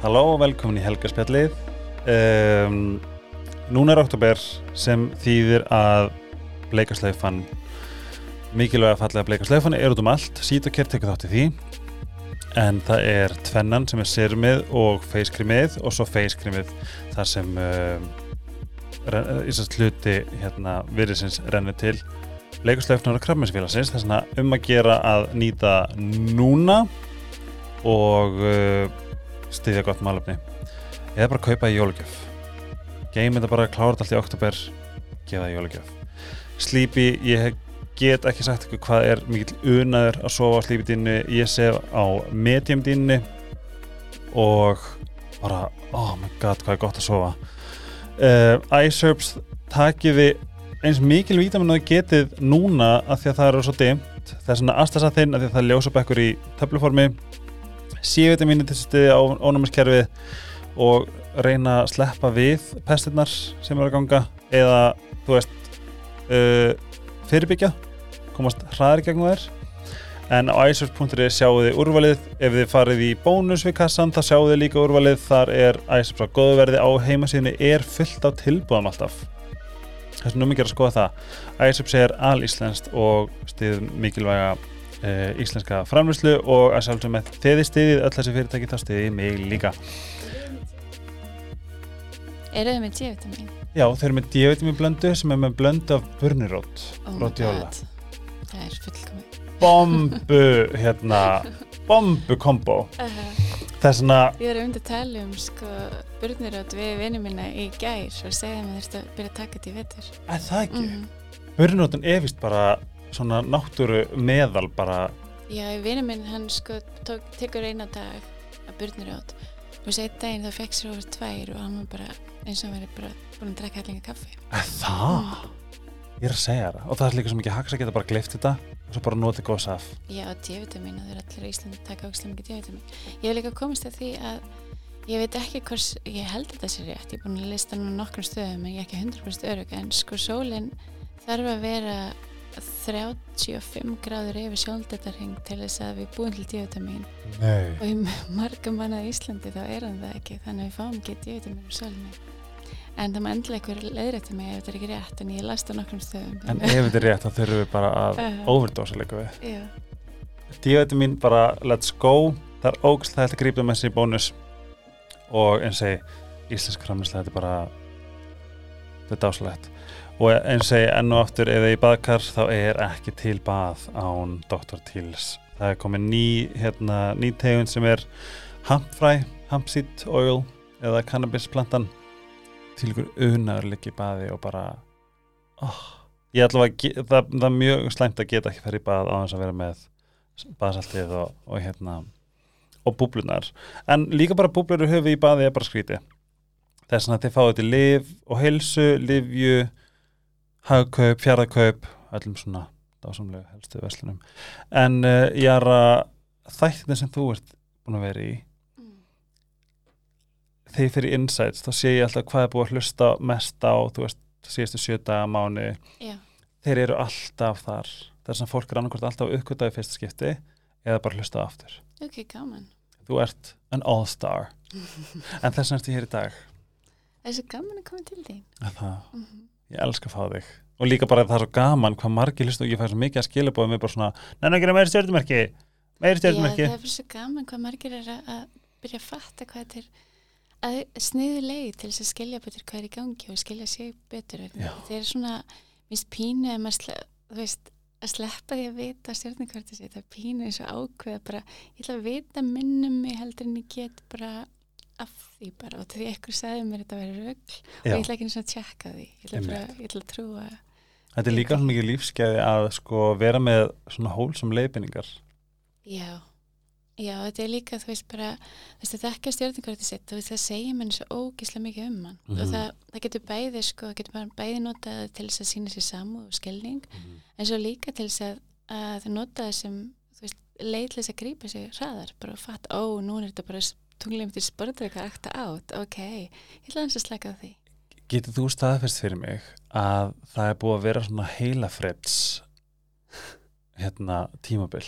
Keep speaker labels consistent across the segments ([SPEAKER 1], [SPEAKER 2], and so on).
[SPEAKER 1] Halló og velkomin í Helgarspjallið um, Núna er oktober sem þýðir að bleikaslaufan mikilvæg að fallega bleikaslaufan er út um allt. Sítokær tekur þátt í því. En það er tvennan sem er sérmið og feiskrimið og svo feiskrimið þar sem um, í þess hluti hérna, virðisins rennir til bleikaslaufnar og krabminsfélagsins þess að um að gera að nýta núna og uh, styðja gott málefni. Ég hef bara að kaupa í jólugjöf geymið þetta bara að klára þetta allt í oktober gefa það í jólugjöf Sleepy, ég get ekki sagt eitthvað hvað er mikill unaður að sofa á Sleepy dýnni ég sef á medium dýnni og bara, oh my god, hvað er gott að sofa. Uh, iSerbs takiði eins mikil vítamin að getið núna af því að það eru svo dimt það er svona aðstæðsað þinn af því að það ljósa bekkur í töfluformi C-vitamínu til stuði á ónumiskerfið og reyna að sleppa við pestirnar sem eru að ganga eða, þú veist uh, fyrirbyggja komast hraðir gegn þær. En á iSurf.is sjáu þið úrvalið. Ef þið farið í bónus við kassan þá sjáu þið líka úrvalið. Þar er iSurf á góðverði á heimasíðinni er fullt á tilbúðum alltaf. Þess vegna mikið er að skoða það. iSurf segir alíslenskt og stiður mikilvæga Uh, íslenska framlýslu og að sjálfsögum með þeirri stiðið öll þessi fyrirtæki þá stiðið mig líka
[SPEAKER 2] Eru þau með D-vitamin?
[SPEAKER 1] Já, þeir eru með D-vitamin blöndu sem er með blöndu af burnirót
[SPEAKER 2] Oh. Það er fullkomið.
[SPEAKER 1] Bombu, hérna Bombu kombo
[SPEAKER 2] Uh,
[SPEAKER 1] Það er svona,
[SPEAKER 2] ég er um að tala um sko burniröð við vinnum minna í gær og segja mér þurftu að byrja að taka þetta í vetur.
[SPEAKER 1] að það ekki
[SPEAKER 2] Mm
[SPEAKER 1] Burnirótin er vist bara svona náttúru meðal bara.
[SPEAKER 2] Já, vinnum minn hann sko tók, tekur eina dag að burniröð og segja daginn þá fekk sér over tvær og hann var bara eins og hann verið bara búin að drekka allinga kaffi.
[SPEAKER 1] að það? Ég er að segja það. Og það er líka svo mikið haks að geta bara gleift þetta og svo bara notið góð saf
[SPEAKER 2] Já, D-vitamin og þau eru allir í Íslandi að taka ógislega mikið D-vitamin. Ég hef líka komist að því að ég veit ekki hvers, ég held þetta sér rétt, ég er búin að lista nú nokkrum stöðum en ég er ekki 100% örug en sko sólinn þarf að vera 35 gráður yfir sjóldættarhing til þess að við búum til
[SPEAKER 1] Nei.
[SPEAKER 2] Og í marga manna í Íslandi þá er hann það ekki þannig að við fáum ekki D-vitamin úr sólinni. En það má endilega einhver leiðrætti mig ef þetta er ekki rétt en ég lasta nokkrum stöðum.
[SPEAKER 1] En ef þetta er rétt þá þurfum við bara að
[SPEAKER 2] Uh.
[SPEAKER 1] overdosa líka við.
[SPEAKER 2] Já,
[SPEAKER 1] D-vitamin bara let's go. Það er ógst að grípa með sér bónus. Og eins og íslensk framlýslega þetta er bara þetta er dásalegt og eins og enn og aftur ef þið í baðkar þá er ekki til bað án Dr. Teals það er komið ný, hérna, ný tegund sem er hampfræ, hampseed oil eða cannabisplantan. Til ykkur unar liggi í baði og bara oh, ég ætla að það, það er mjög slæmt að geta ekki ferð í bað á þess að vera með basaltið og, og hérna og búblunar, en líka bara búblur í höfu í baði er bara skríti þess að þið fáið til liv og heilsu livju, hagkaup fjarðakaup, öllum svona dásamlega helstu verslunum. En uh, ég er að þættina sem þú ert búin að vera í
[SPEAKER 2] Mm.
[SPEAKER 1] þegar ég fyrir insights, þá sé ég alltaf hvað er búið að hlusta mest á, þú veist síðustu sjöta mánu,
[SPEAKER 2] já,
[SPEAKER 1] þeir eru alltaf þar. Það er sem fólk er annarkvort alltaf uppkvitað í fyrsta skipti eða bara hlusta aftur.
[SPEAKER 2] Ok, gaman.
[SPEAKER 1] Þú ert an all-star. En þess vegna ertu hér í dag.
[SPEAKER 2] Það er svo gaman að koma til þín.
[SPEAKER 1] að það,
[SPEAKER 2] Mm -hmm.
[SPEAKER 1] Ég elska að fá þig. Og líka bara það er svo gaman hvað margir hlusta og ég fæ svo mikið að skilja búið með bara svona neina að gera meiri stjórnumerki meiri stjórnumerki
[SPEAKER 2] það er fyrir svo gaman hvað margir er að, að byrja að fatta hvað þetta er að sniðu leið til þess að skilja betur hvað er í gangi og skilja sig betur. Það er svona, minnst pínu ef maður, sle, veist, að sleppa því að vita það er pínu eins og ákveða bara, ég ætla að vita minnum mig heldur en ég get bara af því bara og því eitthvað sagði mér þetta verið rögl og ég ætla ekki eins og að tjekka því. Ég ætla, bara, ég ætla að trúa
[SPEAKER 1] þetta er líka svona mikið lífskeiði að sko vera með svona hólsum leiðbynningar
[SPEAKER 2] Já, já, þetta er líka, þú veist, bara, veist, þetta ekki að stjórningarti sitt, þú veist, það segir mann svo ógislega mikið um hann.
[SPEAKER 1] Mhm.
[SPEAKER 2] og það, það getur bæði, sko, það getur bara bæði notað til þess að sína sér samúð og skilning, en svo líka til þess að, að það nota það sem, þess að grípa sig hraðar, bara að fatta, ó, nú er þetta bara tunglimtir sportreika akta átt, ok, ég ætla hans að slaka á því.
[SPEAKER 1] Getur þú staðfest fyrir mig að það er búið að vera svona heilafreds hérna tímabil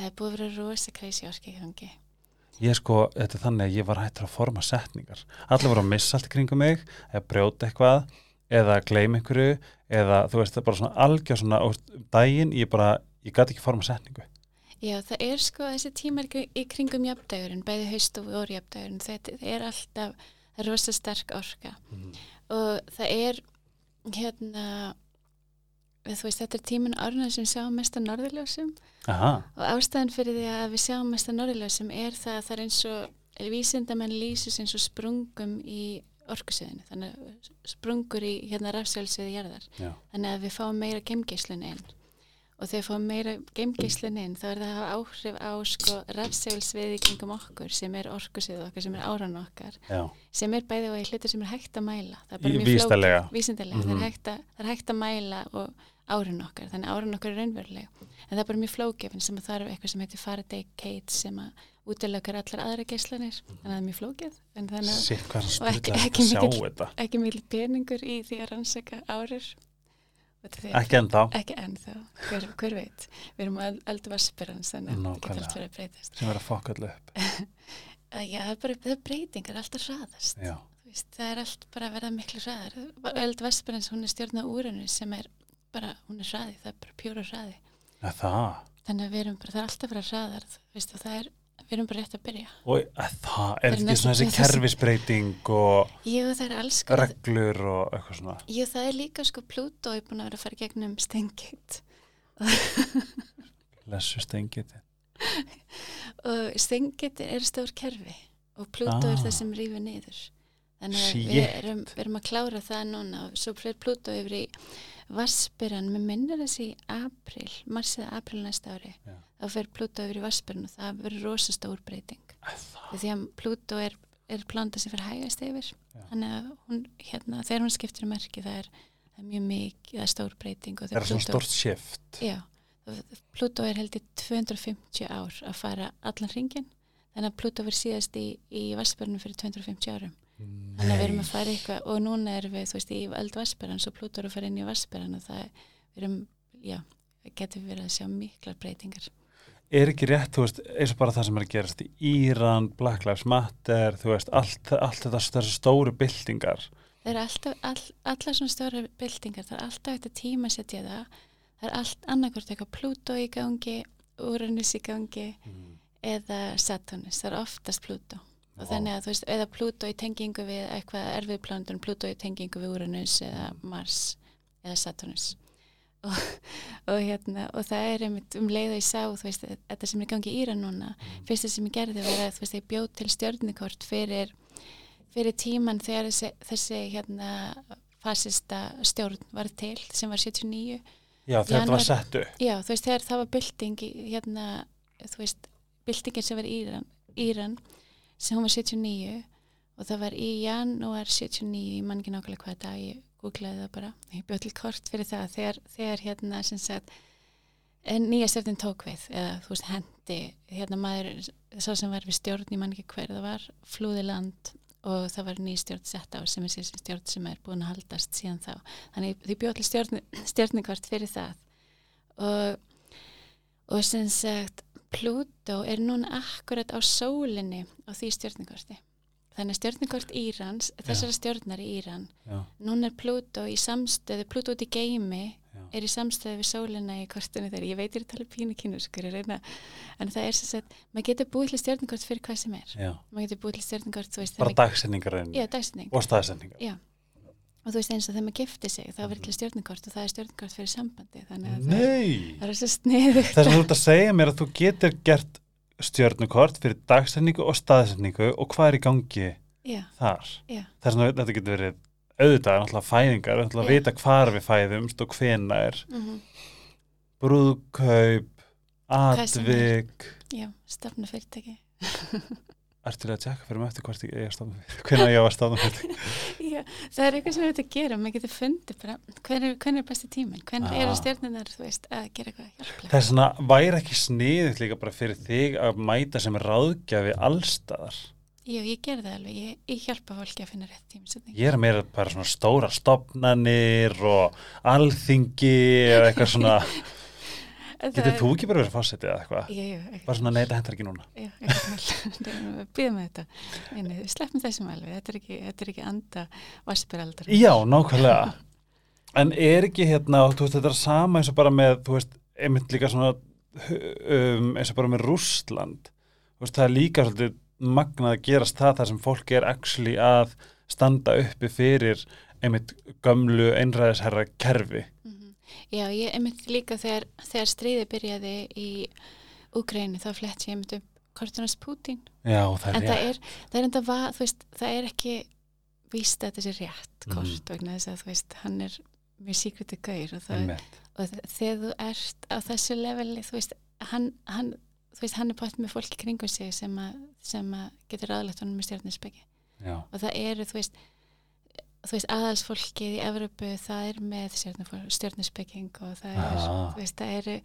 [SPEAKER 2] Það er búið að vera rosa kreisi orki í gangi.
[SPEAKER 1] Ég sko, þetta er þannig að ég var hættur að forma setningar. Allir voru að missa allt kringum mig, eða brjóta eitthvað, eða gleyma einhverju, eða þú veist, það er bara svona algjör svona, daginn, ég bara, ég gæti ekki forma setningu.
[SPEAKER 2] Já, það er sko þessi tímar í- kringum jafndagurinn, bæði haust og voru jafndagurinn, þetta er alltaf, er rosa sterk orka. Og það er hérna, þú veist, þetta er tíminn árna sem sjáum mest á norðurljósum.
[SPEAKER 1] Aha,
[SPEAKER 2] og ástæðan fyrir því að við sjáum mest á norðurljósum er það að það er eins og vísindamenn lýsus eins og sprungum í orkusöðinu, þannig að sprungur í hérna rafsjálfsöðu jarðar.
[SPEAKER 1] Já,
[SPEAKER 2] þannig að við fáum meira geimgeislun inn og þegar fáum meira geimgeislun inn þá er það að hafa áhrif á sko rafsegulsviði kringum okkur sem er orkusviði okkar, sem er áran okkar
[SPEAKER 1] já,
[SPEAKER 2] sem er bæði og í hluti sem er hægt að mæla. Það er bara mjög flókið, vísindalega. það,
[SPEAKER 1] Mhm.
[SPEAKER 2] er hægt að, það er hægt að mæla og áran okkar, þannig áran okkar er raunveruleg. En það er bara mjög flókefin sem að það er eitthvað sem heitir Faraday Cage sem að útilökar allar aðra geislanir að það er mjög flókið en þannig að ekki- ekki
[SPEAKER 1] þetta.
[SPEAKER 2] ekki mikil peningur í því að rannsaka árir
[SPEAKER 1] Ekki ennþá,
[SPEAKER 2] ekki ennþá, hver, hver veit? Við erum eldu breytast.
[SPEAKER 1] Sem er að fokka allu upp.
[SPEAKER 2] já, það er bara það er breytingar, alltaf hraðast. Veist, það er allt bara að verða miklu hraðar. Eldu vaspirans, hún er stjórna úrunu sem er bara, hún er hraði það er bara pjóra hraði.
[SPEAKER 1] Það.
[SPEAKER 2] þannig að við erum bara, það er alltaf að vera hraðar veist, það er, við erum bara rétt að byrja
[SPEAKER 1] Og er það, er
[SPEAKER 2] er
[SPEAKER 1] ekki svona þessi kerfisbreyting og
[SPEAKER 2] jú, er konar
[SPEAKER 1] reglur og eitthvað svona.
[SPEAKER 2] jú, það er líka sko Pluto er búin að vera að fara gegnum stengið
[SPEAKER 1] Lessu stengið.
[SPEAKER 2] og stengið er stór kerfi og Pluto er
[SPEAKER 1] Ah.
[SPEAKER 2] það sem rýfur niður þannig að við
[SPEAKER 1] Shit.
[SPEAKER 2] erum, við erum að klára það núna og svo fyrir Pluto yfir í Vaspiran, mér minnir þessi í april, mars eða april næsta ári
[SPEAKER 1] Já.
[SPEAKER 2] Þá fyrir Pluto yfir í Vaspiran og það verður rosa stór breyting
[SPEAKER 1] það.
[SPEAKER 2] því að Pluto er, er planta sem fyrir hægast yfir. Þannig að hún, hérna, þegar hún skiptir um merki það er, það er mjög mikið, það er stór breyting og
[SPEAKER 1] Er það svona stort shift?
[SPEAKER 2] Já, Pluto er held í 250 ár að fara allan ringin þannig að Pluto verið síðast í, í Vassbjörnum fyrir 250 árum. Þannig að við erum að fara eitthvað og núna erum við þú veist í eld Vassbjörn svo Pluto er að fara inn í Vassbjörn og það er, við erum, já, það getur verið að sjá miklar breytingar
[SPEAKER 1] Er ekki rétt, þú veist, eins og bara það sem er að gerast í Íran, Black Lives Matter, þú veist, allt, allt þetta þessi stóru byltingar.
[SPEAKER 2] það er alltaf, all, allar svona stóra byltingar, það er alltaf eftir tíma setja það það er allt annarkvort eitthvað Pluto í gangi, Uranus í gangi eða Saturnus, það er oftast Pluto og
[SPEAKER 1] Vá.
[SPEAKER 2] þannig að þú veist, eða Pluto í tengingu við eitthvað erfið plantun, Pluto í tengingu við Uranus eða Mars eða Saturnus og, og hérna, og það er einmitt um leið og ég sá, veist, þetta sem er í gangi í Íran núna, fyrsta sem ég gerði var að veist, ég bjóð til stjörnukort fyrir fyrir tíman þegar þessi, þessi hérna fasista stjórn var til sem var 79
[SPEAKER 1] Já, þetta var
[SPEAKER 2] Janúar-
[SPEAKER 1] sett upp.
[SPEAKER 2] Já, þú veist, þegar það var bylting hérna, þú veist, byltingin sem var í Íran, Íran sem hún var 79 og það var í janúar 79, ég man ekki nákvæmlega hvað dag, ég googlaði það bara, ég bjóð til kort fyrir það, þegar, þegar hérna, sem sagt, nýja stjórnin tók við, eða þú veist, hendi, hérna maður, sá sem var við stjórn, ég man ekki hver það var, flúði land og það var ný stjórn sett á sem er síðan stjórn sem er búin að haldast síðan þá. Þannig því bjóð til stjórn, stjórnikvart fyrir það og, og sem sagt Pluto er núna akkurat á sólinni á því stjórnikvarti. Þannig að stjórnikvart Írans, þessara stjórnar í Íran, núna er Pluto í samstöðu, Pluto út í geimi
[SPEAKER 1] já.
[SPEAKER 2] er í samstöðu við sólina í kortinu þegar ég veit ég er að tala pínu kynuskur ég reyna, en það er sem sagt maður getur búið til stjórnikvart fyrir hvað sem er
[SPEAKER 1] Já.
[SPEAKER 2] maður getur búið til stjórnikvart, þú veist
[SPEAKER 1] Bara
[SPEAKER 2] dagsetning
[SPEAKER 1] og staðsetningar.
[SPEAKER 2] Já, og þú veist eins og þegar maður gifti sig þá verður til stjórnikort og það er stjórnikort fyrir sambandi þannig að
[SPEAKER 1] Nei!
[SPEAKER 2] það er svo sniðu
[SPEAKER 1] Þess að þú ert að segja mér að þú getur gert stjörnukort fyrir dagsetningu og staðsetningu og hvað er í gangi
[SPEAKER 2] Já,
[SPEAKER 1] þar?
[SPEAKER 2] já,
[SPEAKER 1] Þess að þetta getur verið auðvitað, náttúrulega fæðingar, náttúrulega
[SPEAKER 2] Já.
[SPEAKER 1] vita hvar við fæðumst og hvena er
[SPEAKER 2] mm
[SPEAKER 1] brúðkaup,
[SPEAKER 2] Hvað sem er.
[SPEAKER 1] atvik,
[SPEAKER 2] já,
[SPEAKER 1] til að tjekka fyrir mig eftir hvort ég er stafnum fyrir, hvena ég var stafnum fyrir.
[SPEAKER 2] Já, það er eitthvað sem við þetta að gera maður getur fundið bara, hvernig er besti tíminn hvernig
[SPEAKER 1] Ah.
[SPEAKER 2] eru stjórninar, þú veist, að gera eitthvað hjálplega
[SPEAKER 1] Þess vegna væri ekki sniðið líka bara fyrir þig að mæta sem ráðgjafi allstaðar.
[SPEAKER 2] Já, ég ger það alveg, ég, ég hjálpa fólki að finna rétt tímsetning
[SPEAKER 1] Ég er meira bara svona stóra stopnanir og alþingi eða eitthvað svona Getur þú ekki bara verið fórsetið eða eitthvað?
[SPEAKER 2] Já, ekki.
[SPEAKER 1] Bara svona, nei, þetta hendur ekki núna.
[SPEAKER 2] Já, ekki. Býðum með þetta. Einu, sleppum þessum alveg. Þetta er ekki, þetta er ekki anda vassbyraldar.
[SPEAKER 1] Já, nákvæmlega. En er ekki hérna, þú veist, þetta er sama eins og bara með, þú veist, einmitt líka svona, um, eins og bara með Rústland. Þú veist, það er líka svolítið magnað að gerast það þar sem fólk er actually að standa uppi fyrir einmitt gömlu einræðisherra kerfi.
[SPEAKER 2] Mhm. Já, ég einmitt líka þegar, þegar stríði byrjaði í Úgræni þá flett ég einmitt upp Kortunars Pútín.
[SPEAKER 1] Já, það
[SPEAKER 2] En
[SPEAKER 1] er
[SPEAKER 2] það
[SPEAKER 1] rétt.
[SPEAKER 2] er, það er enda, va, þú veist, það er ekki víst að þetta sé rétt
[SPEAKER 1] Mhm.
[SPEAKER 2] kort vegna þess að þú veist, hann er mjög síkriti gaur og, það, og þegar þú ert á þessu leveli, þú veist, hann, hann, þú veist, hann er bætt með fólki kringum sig sem, a, sem a getur aðlætt honum með stjórninsbyggi og það eru, þú veist, þú veist, aðalsfólkið í Evropu, það er með stjórninsbygging og það er,
[SPEAKER 1] Ah.
[SPEAKER 2] þú veist, það eru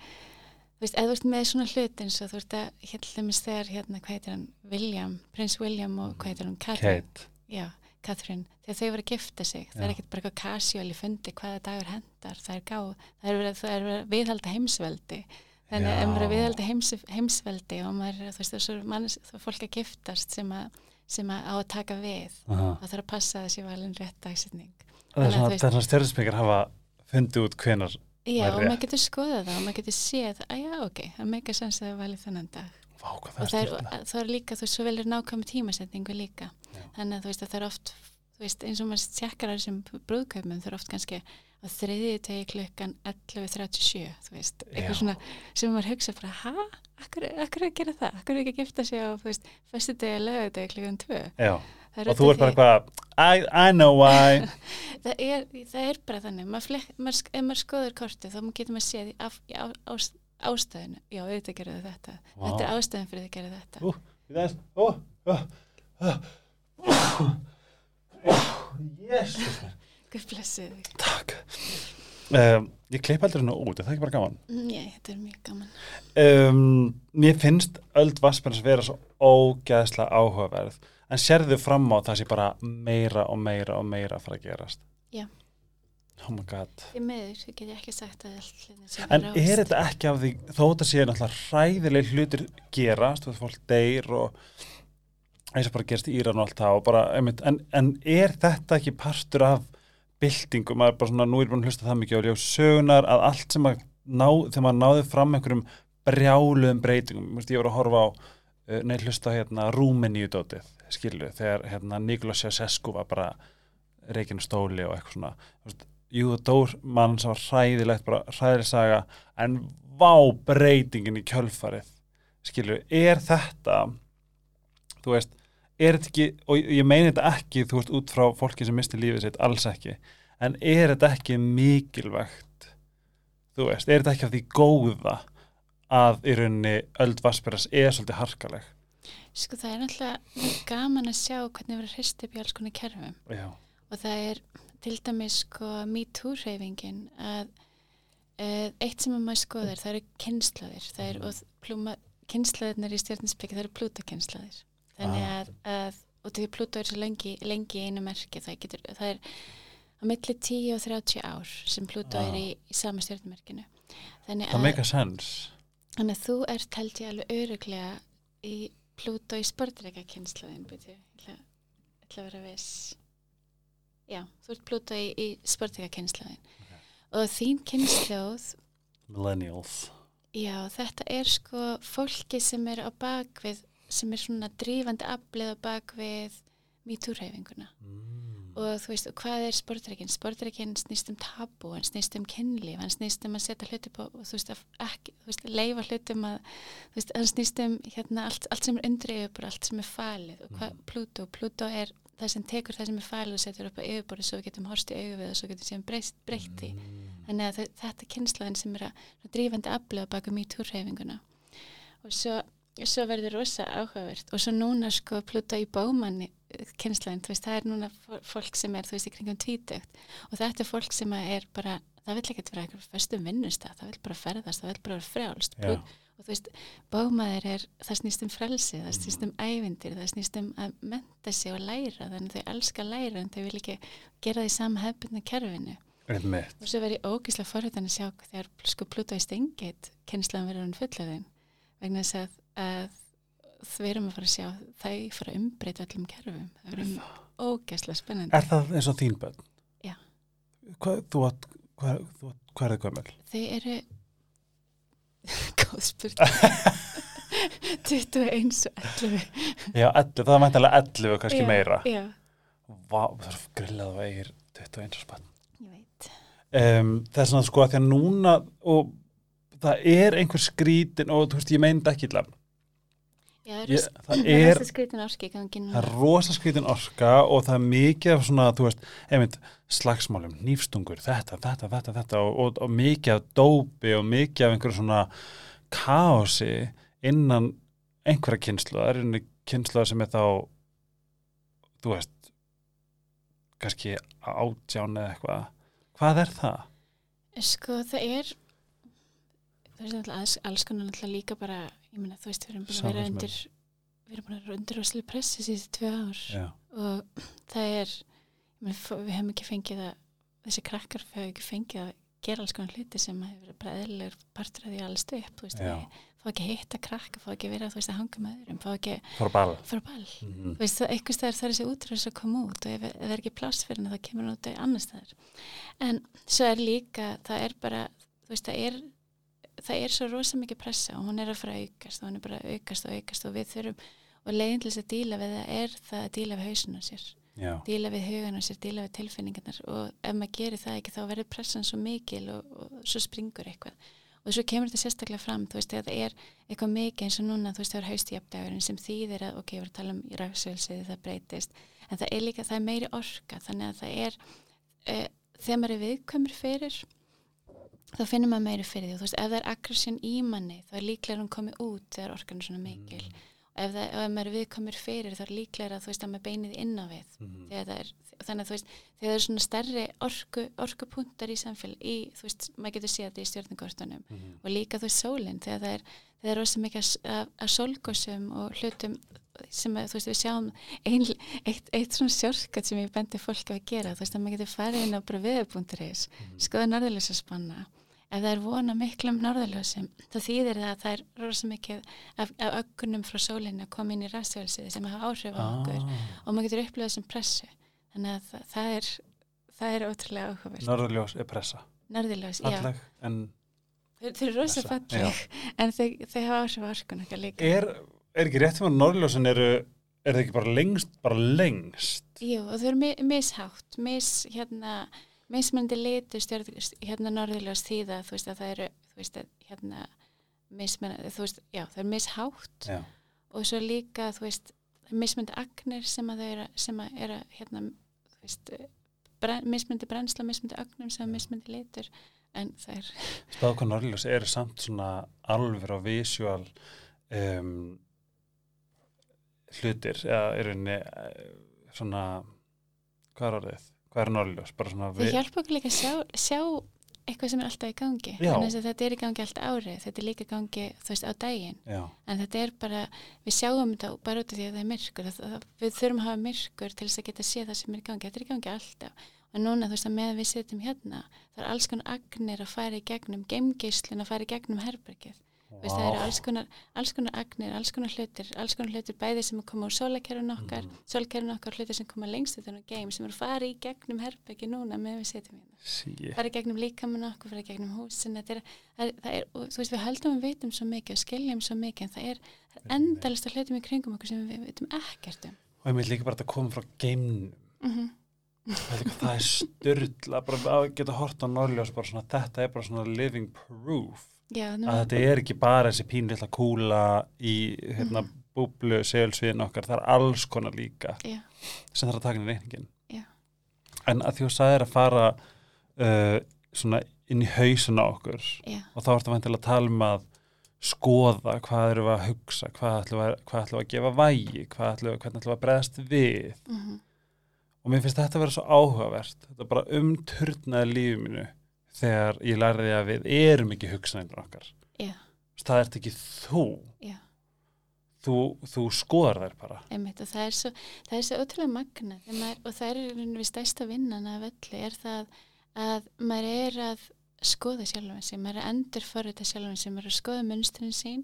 [SPEAKER 2] þú veist, eða þú ert með svona hlut eins og þú ert að, hérna, þegar, hérna, hvað heitir hann William, prins William og hvað heitir hann, Catherine
[SPEAKER 1] Kate.
[SPEAKER 2] Já, Katrín, þegar þau voru að gifta sig það
[SPEAKER 1] Já.
[SPEAKER 2] er ekkert bara eitthvað casual í fundi hvaða dagur hendar, það er gáð það er verið, það er verið að viðhalda heimsveldi þannig að ef maður er að
[SPEAKER 1] Já.
[SPEAKER 2] viðhalda heims, heimsveldi og maður, þú veist, þessu manns að sem að, að á að taka við,
[SPEAKER 1] Aha.
[SPEAKER 2] það þarf að passa að þessi valin rétt dagsetning
[SPEAKER 1] Það er
[SPEAKER 2] að
[SPEAKER 1] svona, það svona stjórnspekar hafa fundið út hvenar.
[SPEAKER 2] Já,
[SPEAKER 1] Það
[SPEAKER 2] og maður getur skoðað það og maður getur séð, að já, ok, það meika sens að það valið þennan dag
[SPEAKER 1] Vá, hvað
[SPEAKER 2] og
[SPEAKER 1] það
[SPEAKER 2] það
[SPEAKER 1] er
[SPEAKER 2] það er líka, þú veist, svo vel er nákvæmi tímasetningu líka
[SPEAKER 1] Já.
[SPEAKER 2] þannig að þú veist að það er oft veist, eins og maður tjekkar að þessum brúðkaupum það er oft kannski á þriðið tegi klukkan 11.37 þú veist, eitthvað svona sem maður hugsa bara, hæ? Akkur, akkur er að gera það? Akkur er ekki að gifta sig á, þú veist, fyrstu degi að lögðu degi klukkan 2
[SPEAKER 1] Já, og þú ert bara eitthvað, I, I know why.
[SPEAKER 2] það er, það er bara þannig maður flek, maður, ef maður skoður kortið þá getur maður séð af, á, á, ástæðinu já, auðvitað gerðu þetta
[SPEAKER 1] Vá.
[SPEAKER 2] þetta er ástæðin fyrir þau gerðu þetta
[SPEAKER 1] Ú, Það er, ó, ó, ó, jésus.
[SPEAKER 2] Guð blessi þig
[SPEAKER 1] Takk. Um, ég kleip aldrei svona út, er það ekki bara gaman?
[SPEAKER 2] Nei, þetta er mjög gaman
[SPEAKER 1] Um, mér finnst öld Vassbjörns vera svo ógæðslega áhugaverð en sérðu fram á það sé bara meira og meira og meira fara að gerast
[SPEAKER 2] Já.
[SPEAKER 1] oh my god
[SPEAKER 2] Því miður, þú get ég ekki sagt að allt hérna sé
[SPEAKER 1] en
[SPEAKER 2] ráðist.
[SPEAKER 1] er þetta ekki af því þó þetta sé náttúrulega hræðileg hlutir gerast þú veist fólk deyr og eins og bara gerst í Íran og allt það og bara, einmitt, en, en er þetta ekki partur af byltingum, maður er bara svona, nú er búin að hlusta það mikið á ljós sögunar að allt sem að ná, þegar maður náði fram einhverjum brjáluðum breytingum, Þú veist, ég var að horfa á uh, nei, hlusta hérna Rúmeníu dótið, skilju, þegar hérna Nikola Sjászesku var bara reikinu stóli og eitthvað svona Þú veist, jú, dór mann sem var hræðilegt, bara hræðileg saga en vá breytingin í kjölfarið skilju, er þetta þú veist, er þetta ekki og ég meina þetta ekki, þú veist, út frá fólki sem misti lífið sitt, alls ekki. En er þetta ekki mikilvægt? Þú veist, er þetta ekki af því góða að í rauninni öld Vassbergas er svolítið harkaleg?
[SPEAKER 2] Sko það er náttúrulega gaman að sjá hvernig verður hrist upp í alls konar kerfum.
[SPEAKER 1] Já,
[SPEAKER 2] og það er til dæmis sko MeToo-hreyfingin að uh, eitt sem að maður skoðar það eru kynslaðir það er, og plúma, kynslaðirnar í stjórninsbyggi það eru plútakynslaðir þannig að, að og því plúta er svo lengi, lengi einu merki það, getur, það er á milli 10 og 30 ár sem plúta
[SPEAKER 1] Ah.
[SPEAKER 2] er í, í sama stjórnmerkinu
[SPEAKER 1] það
[SPEAKER 2] að,
[SPEAKER 1] meika sens
[SPEAKER 2] þannig að þú ert held ég alveg öruglega í plúta í sportreika kynslaðin byrju, ætla, að vera viss. Já, þú ert plúta í, í sportika kynslaðin og þín kynsljóð
[SPEAKER 1] millennials.
[SPEAKER 2] Já, þetta er sko fólki sem er á bakvið sem er svona drífandi aflið á bakvið MeToo-reyfinguna
[SPEAKER 1] mm.
[SPEAKER 2] og þú veist, og hvað er sportreikin? Sportreikin snýst um tabu, hann snýst um kynlíf, hann snýst um að setja hluti på, þú veist, að ekki, þú veist, leifa hlutum að, þú veist, hann snýst um hérna allt, allt sem er undir yfirbúr, allt sem er falið og hvað, Pluto, Pluto er það sem tekur það sem er falið og setur upp á yfirbúri svo við getum horst í augu við og svo getum síðan breytt, breytt því. Þannig að þe- þetta er kynslaðin sem er að svona drífandi aflega baka MeToo-reyfinguna og svo, svo verður rosa áhugavert. Og svo núna sko Pluto í bómanni kynslaðin, þú veist, það er núna fó- fólk sem er, þú veist, í kringum tvítögt og þetta er fólk sem er bara það vil ekkert vera eitthvað föstum vinnustaf það vil bara ferðast, það vil bara vera frjálst.
[SPEAKER 1] Já.
[SPEAKER 2] og þú veist, bómaður er það snýst um frelsi, það snýst um ævindir það snýst um að menta sig og læra þannig þau elska læra en þau vil ekki gera því sama hefbundna kerfinu.
[SPEAKER 1] Einmitt,
[SPEAKER 2] og svo verið ógislega forhættan að sjá þegar sko Pluto í stengið kynslaðan verður hann fullaðin vegna þess að við erum að fara að sjá þau fara að umbreyta öllum kerfum það verður ógislega spennandi.
[SPEAKER 1] Er það eins og þín bönn?
[SPEAKER 2] Já.
[SPEAKER 1] Hvað, þú hvað, þú hvað er það gömul?
[SPEAKER 2] þau eru góð spurning. 21 og 11
[SPEAKER 1] Já, 11, það er mæntilega 11 kannski
[SPEAKER 2] Já,
[SPEAKER 1] meira.
[SPEAKER 2] já,
[SPEAKER 1] Vá, það er grillað og eigir 21 spann
[SPEAKER 2] ég veit.
[SPEAKER 1] Um, Það er svona sko að því að núna og það er einhver skrítin og þú veist, ég meint ekki illa
[SPEAKER 2] já,
[SPEAKER 1] ég, það er
[SPEAKER 2] er skritin orki
[SPEAKER 1] það er
[SPEAKER 2] núna
[SPEAKER 1] rosa skrítin orka og það er mikið af svona, þú veist, einmitt slagsmálum, nýfstungur, þetta, þetta, þetta, þetta og, og, og mikið af dópi og mikið af einhverju svona kaosi innan einhverja kynslu, það er einhverju kynslu sem er þá þú veist kannski átján eða eitthvað hvað er það?
[SPEAKER 2] sko það er það er alls, konar líka bara ég meina þú veist við erum að vera
[SPEAKER 1] Samfélagsmiðlar.
[SPEAKER 2] undir við erum að vera undir rosalega pressi síðan tvö ár.
[SPEAKER 1] Já,
[SPEAKER 2] og það er meina, við hefum ekki fengið að þessi krakkar við hefum ekki fengið að gera alls konar hluti sem hefur verið bara eðlilegur partur af því að alls upp þú veist, fá ekki að hitta krakka, fá ekki að vera þú veist að hanga með öðrum, fá ekki
[SPEAKER 1] fara ball.
[SPEAKER 2] að á ball.
[SPEAKER 1] Mm
[SPEAKER 2] þú veist, það, einhvers staðar þarf þessi útrúðs að koma út og ef, það er ekki pláss fyrir henni þá kemur hann út í annars staðar. En svo er líka, það er bara þú veist, það er það er svo rosa mikið pressa og hún er að fara að aukast og hún er bara að aukast og aukast og við þurfum og leiðin til þess að díla við það er það að díla við hausinn á sér.
[SPEAKER 1] Já,
[SPEAKER 2] díla við hugan á sér, díla við tilfinningarnar og ef maður gerir það ekki þá verður pressan svo mikil og, og svo springur eitthvað. Og svo kemur þetta sérstaklega fram þú veist, það er eitthvað mikið eins og núna þú veist, það er haustjafdagurinn sem þýðir að ok, við erum að tala um í rafsvölsiði, það breytist en það er líka, það er meiri orka þannig að það er uh, þegar maður er viðkvæmur fyrir þá finnum maður meiri fyrir því. Og þú veist, ef það er aggression í manni þá er líklega hún komið út þegar orkan er svona mikil. Og ef, það, ef maður viðkvæmur fyrir þá er líklega að þú veist að maður beinið inn á við. Það er, þannig að þú veist þegar það er svona stærri orku, orkupuntar í samfélag í, þú veist, maður getur séð þetta í stjórningortunum
[SPEAKER 1] Mhm.
[SPEAKER 2] og líka þú veist sólinn þegar það er, það er rosa mikið af, af sólgósum og hlutum sem að, þú veist, við sjáum ein, eitt, eitt svona sjórkat sem ég bendi fólk að gera, þú veist, að maður getur farið inn á bara viðbúnduris, skoða norðurlösa spanna ef það er vona miklum norðurlösum, þá þýðir það að það er rosa mikið af, af öggunum frá sólinni að koma inn í ræðsjálfsið sem hafa áhrif á okkur
[SPEAKER 1] ah,
[SPEAKER 2] og maður getur upplifað sem pressu. Þannig að það, það er það er ótrúlega áhugavert.
[SPEAKER 1] Norðurljós er pressa.
[SPEAKER 2] Norðurljós, já,
[SPEAKER 1] en
[SPEAKER 2] þau, þau eru rosa falleg en þau, þau hafa áhrif á orkun okkar líka.
[SPEAKER 1] Er, er ekki rétt fyrir að norðurljósin eru er það ekki bara lengst, bara lengst?
[SPEAKER 2] Jú, og þau eru mi- mishátt mis, hérna, mismöndi litu stjórn, hérna norðurljós þýða þú veist að það eru, þú veist hérna veist, já, það er mishátt.
[SPEAKER 1] Já,
[SPEAKER 2] og svo líka, þú veist mismöndi agnir sem að þau eru sem að eru, hérna, þú veist brenn, mismöndi brennsla, mismöndi agnum sem að mismöndi litur. En það er
[SPEAKER 1] spáðu hvað norðurljós eru samt svona alveg á visual um, hlutir eða er henni svona hvað er orðið? Hvað er svona
[SPEAKER 2] Það hjálpa okkur líka að sjá, sjá eitthvað sem er alltaf í gangi. Að þetta er í gangi allt árið, þetta er líka gangi, þú veist, á daginn.
[SPEAKER 1] Já,
[SPEAKER 2] En þetta er bara, við sjáum þetta bara út af því að það er myrkur. Það, við þurfum að hafa myrkur til þess að geta séð það sem er í gangi. Þetta er í gangi alltaf. Og núna, þú veist, að meðan við sitjum hérna, það er alls konar agnir að fara í gegnum, geimgeislun að fara í gegnum herbergið. Veist, það eru alls konar, alls konar agnir, alls konar hlutir, alls konar hlutir bæði sem að koma úr sólakerfin okkar, mm. sólkerfin okkar, hlutir sem koma lengst utan á geim, sem eru að fara í gegnum herbergi núna meðan við sitjum hérna.
[SPEAKER 1] Sí
[SPEAKER 2] fara í gegnum líkamann okkur, fara í gegnum húsin er, það er, það er og, þú veist, við höldum við vitum svo mikið og skiljum svo mikið en það er, er endalist að hlutum í kringum okkur sem við vitum ekkert um.
[SPEAKER 1] Og ég með líka bara að koma frá geimnum.
[SPEAKER 2] Mm
[SPEAKER 1] er, það er styrla bara að geta hort á norðljós bara svona, þetta er bara svona living proof
[SPEAKER 2] já,
[SPEAKER 1] að þetta er ekki bara þessi pínlilla kúla í hérna, búblu segulsviðin okkar, það er alls konar líka
[SPEAKER 2] já,
[SPEAKER 1] sem þarf að taka inn í reikningin
[SPEAKER 2] Já.
[SPEAKER 1] en að því að það er að fara uh, svona inn í hausin á okkur
[SPEAKER 2] já,
[SPEAKER 1] og þá ertu vantilega að tala um að skoða hvað við að hugsa hvað ætlum að- hvað ætlum að gefa vægi hvað ætlum hvernig ætlum að bregðast við.
[SPEAKER 2] Mm
[SPEAKER 1] og mér finnst þetta að vera svo áhugavert. Þetta bara umturnaði lífið mínu þegar ég lærði að við erum ekki hugsanir okkar.
[SPEAKER 2] Já,
[SPEAKER 1] það ert ekki þú.
[SPEAKER 2] Já.
[SPEAKER 1] Þú, þú skoðar þær bara.
[SPEAKER 2] Einmitt það er svo, það er svo ótrúlega magna maður, og það er við stærsta vinnan af öllu er það að maður er að skoða sjálfum sig, maður er að endur forrita sjálfum sig, maður er að skoða munstrin sín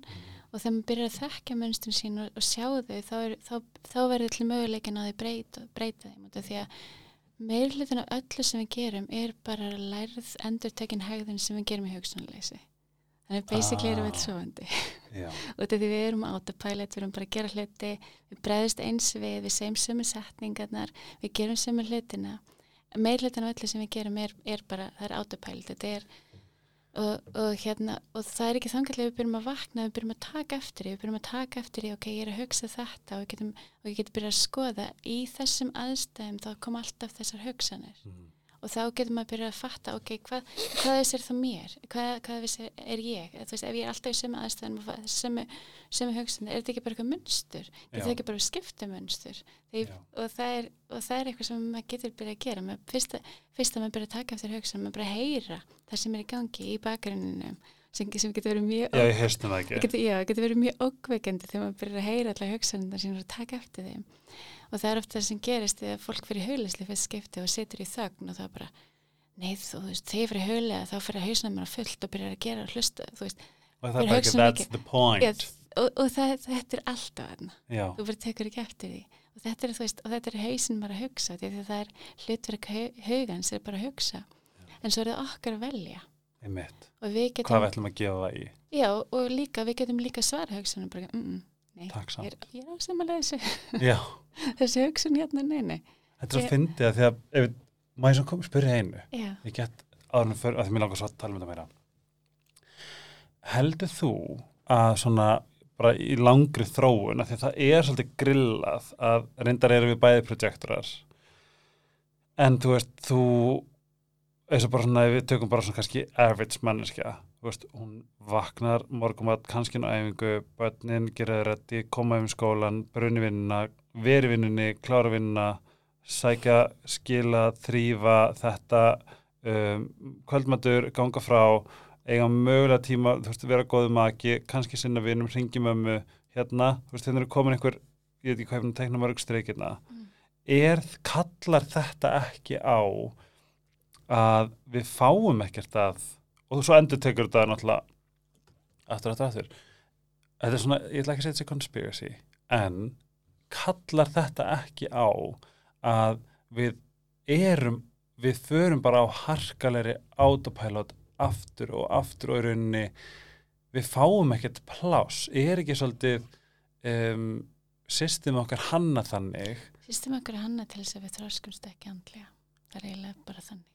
[SPEAKER 2] og þegar maður byrjar að þekka munstrin sín og, og sjá þau, þá, þá, þá verður til möguleikin að þau breyta, breyta þeim því að meirlutin af öllu sem við gerum er bara lærið endurtekin hegðin sem við gerum í hugsanleysi þannig basically erum við
[SPEAKER 1] Ah.
[SPEAKER 2] alls sofandi.
[SPEAKER 1] Já,
[SPEAKER 2] út af því við erum autopilot, við erum bara að gera hluti við bregðist eins við, við segjum sömu setningarnar, við gerum sömu hlutina. Meir hlutin af öllu sem við gerum er, er bara, það er autopilot þetta er og, og hérna, og það er ekki þangarlega við byrjum að vakna, við byrjum að taka eftir við byrjum að taka eftir ok, ég er að hugsa þetta og við getum, og við getum byrjað að skoða í þessum aðstæðum, þá kom alltaf þessar hugsanir
[SPEAKER 1] Mhm.
[SPEAKER 2] Og þá getur maður byrjað að fatta ok, hvað, hvað er þá mér? Hvað, hvað er, er ég? Þú veist, ef ég er alltaf í sömu aðstæðan sömu, sömu hugsan, er þetta ekki bara eitthvað munstur? Getur það ekki bara skipta munstur Þegar,
[SPEAKER 1] Já.
[SPEAKER 2] og, það er, og það er eitthvað sem maður getur byrjað að gera. Maður, fyrst, að, fyrst að maður byrjað að taka eftir hugsan maður bara að heyra það sem er í gangi í bakgrunninum sem, sem getur verið mjög
[SPEAKER 1] já
[SPEAKER 2] getur, já, getur verið mjög ókveikandi þegar maður byrjar að heyra alla hugsanindar sín og taka eftir þeim og það er ofta það sem gerist þegar fólk fyrir haulisli fyrst skipti og situr í þögn og það er bara nei þú veist, þegar ég fyrir haulega þá fyrir hausnum mér að fullt og byrjar að gera og hlusta. Þú veist, fyrir
[SPEAKER 1] bara ekki,
[SPEAKER 2] ég, og, og það, þetta er alltaf þarna,
[SPEAKER 1] Já,
[SPEAKER 2] þú bara tekur ekki eftir því. Og þetta er, veist, og þetta er hausin bara að hugsa því að það er hlutverk hau- haugans er bara að hugsa. En svo er það okkar að velja. Getum,
[SPEAKER 1] Hvað við ætlum að gefa það í?
[SPEAKER 2] já, og líka við getum líka svara hugsanum bara, mm, nei,
[SPEAKER 1] Takk
[SPEAKER 2] ég er, ég er ásamallega þessu.
[SPEAKER 1] Já,
[SPEAKER 2] þessi hugsun hérna, nei, nei.
[SPEAKER 1] Þetta er
[SPEAKER 2] Ég-
[SPEAKER 1] að fyndi að því að ef ég svo kom spyrja einu?
[SPEAKER 2] Já,
[SPEAKER 1] ég get áðurnum fyrir að því mér langar svo að tala um þetta meira. Heldur þú að svona bara í langri þróun að því að það er svolítið grillað að reyndar eru við bæði projektorar en þú veist þú eins og bara svona við tökum bara svona kannski average manneskja þú veist, hún vaknar morgumat kannski á æfingu, börnin gera þau reddi, koma um skólan brunni vinnuna, veri vinnunni klára vinnuna, sækja skila, þrýfa þetta um, kvöldmatur, ganga frá eiga mögulega tíma, þú veist, vera góðu maki, kannski sinna vinum, ringi mömmu hérna, þú veist, hérna er komin einhver ég veit ekki hvað hefnum tekna mörg streikina
[SPEAKER 2] Mm.
[SPEAKER 1] er, kallar þetta ekki á að við fáum ekkert að og svo endur tekur þetta náttúrulega aftur, aftur, aftur þetta er svona, ég ætla ekki að segja þetta sé conspiracy en kallar þetta ekki á að við erum við förum bara á harkalegri autopilot aftur og aftur og í rauninni við fáum ekkert pláss er ekki svolítið um, system okkar hanna þannig
[SPEAKER 2] Sýstum okkur að hanna til þess að við þroskumst ekki andlega. Það er eiginlega bara þannig.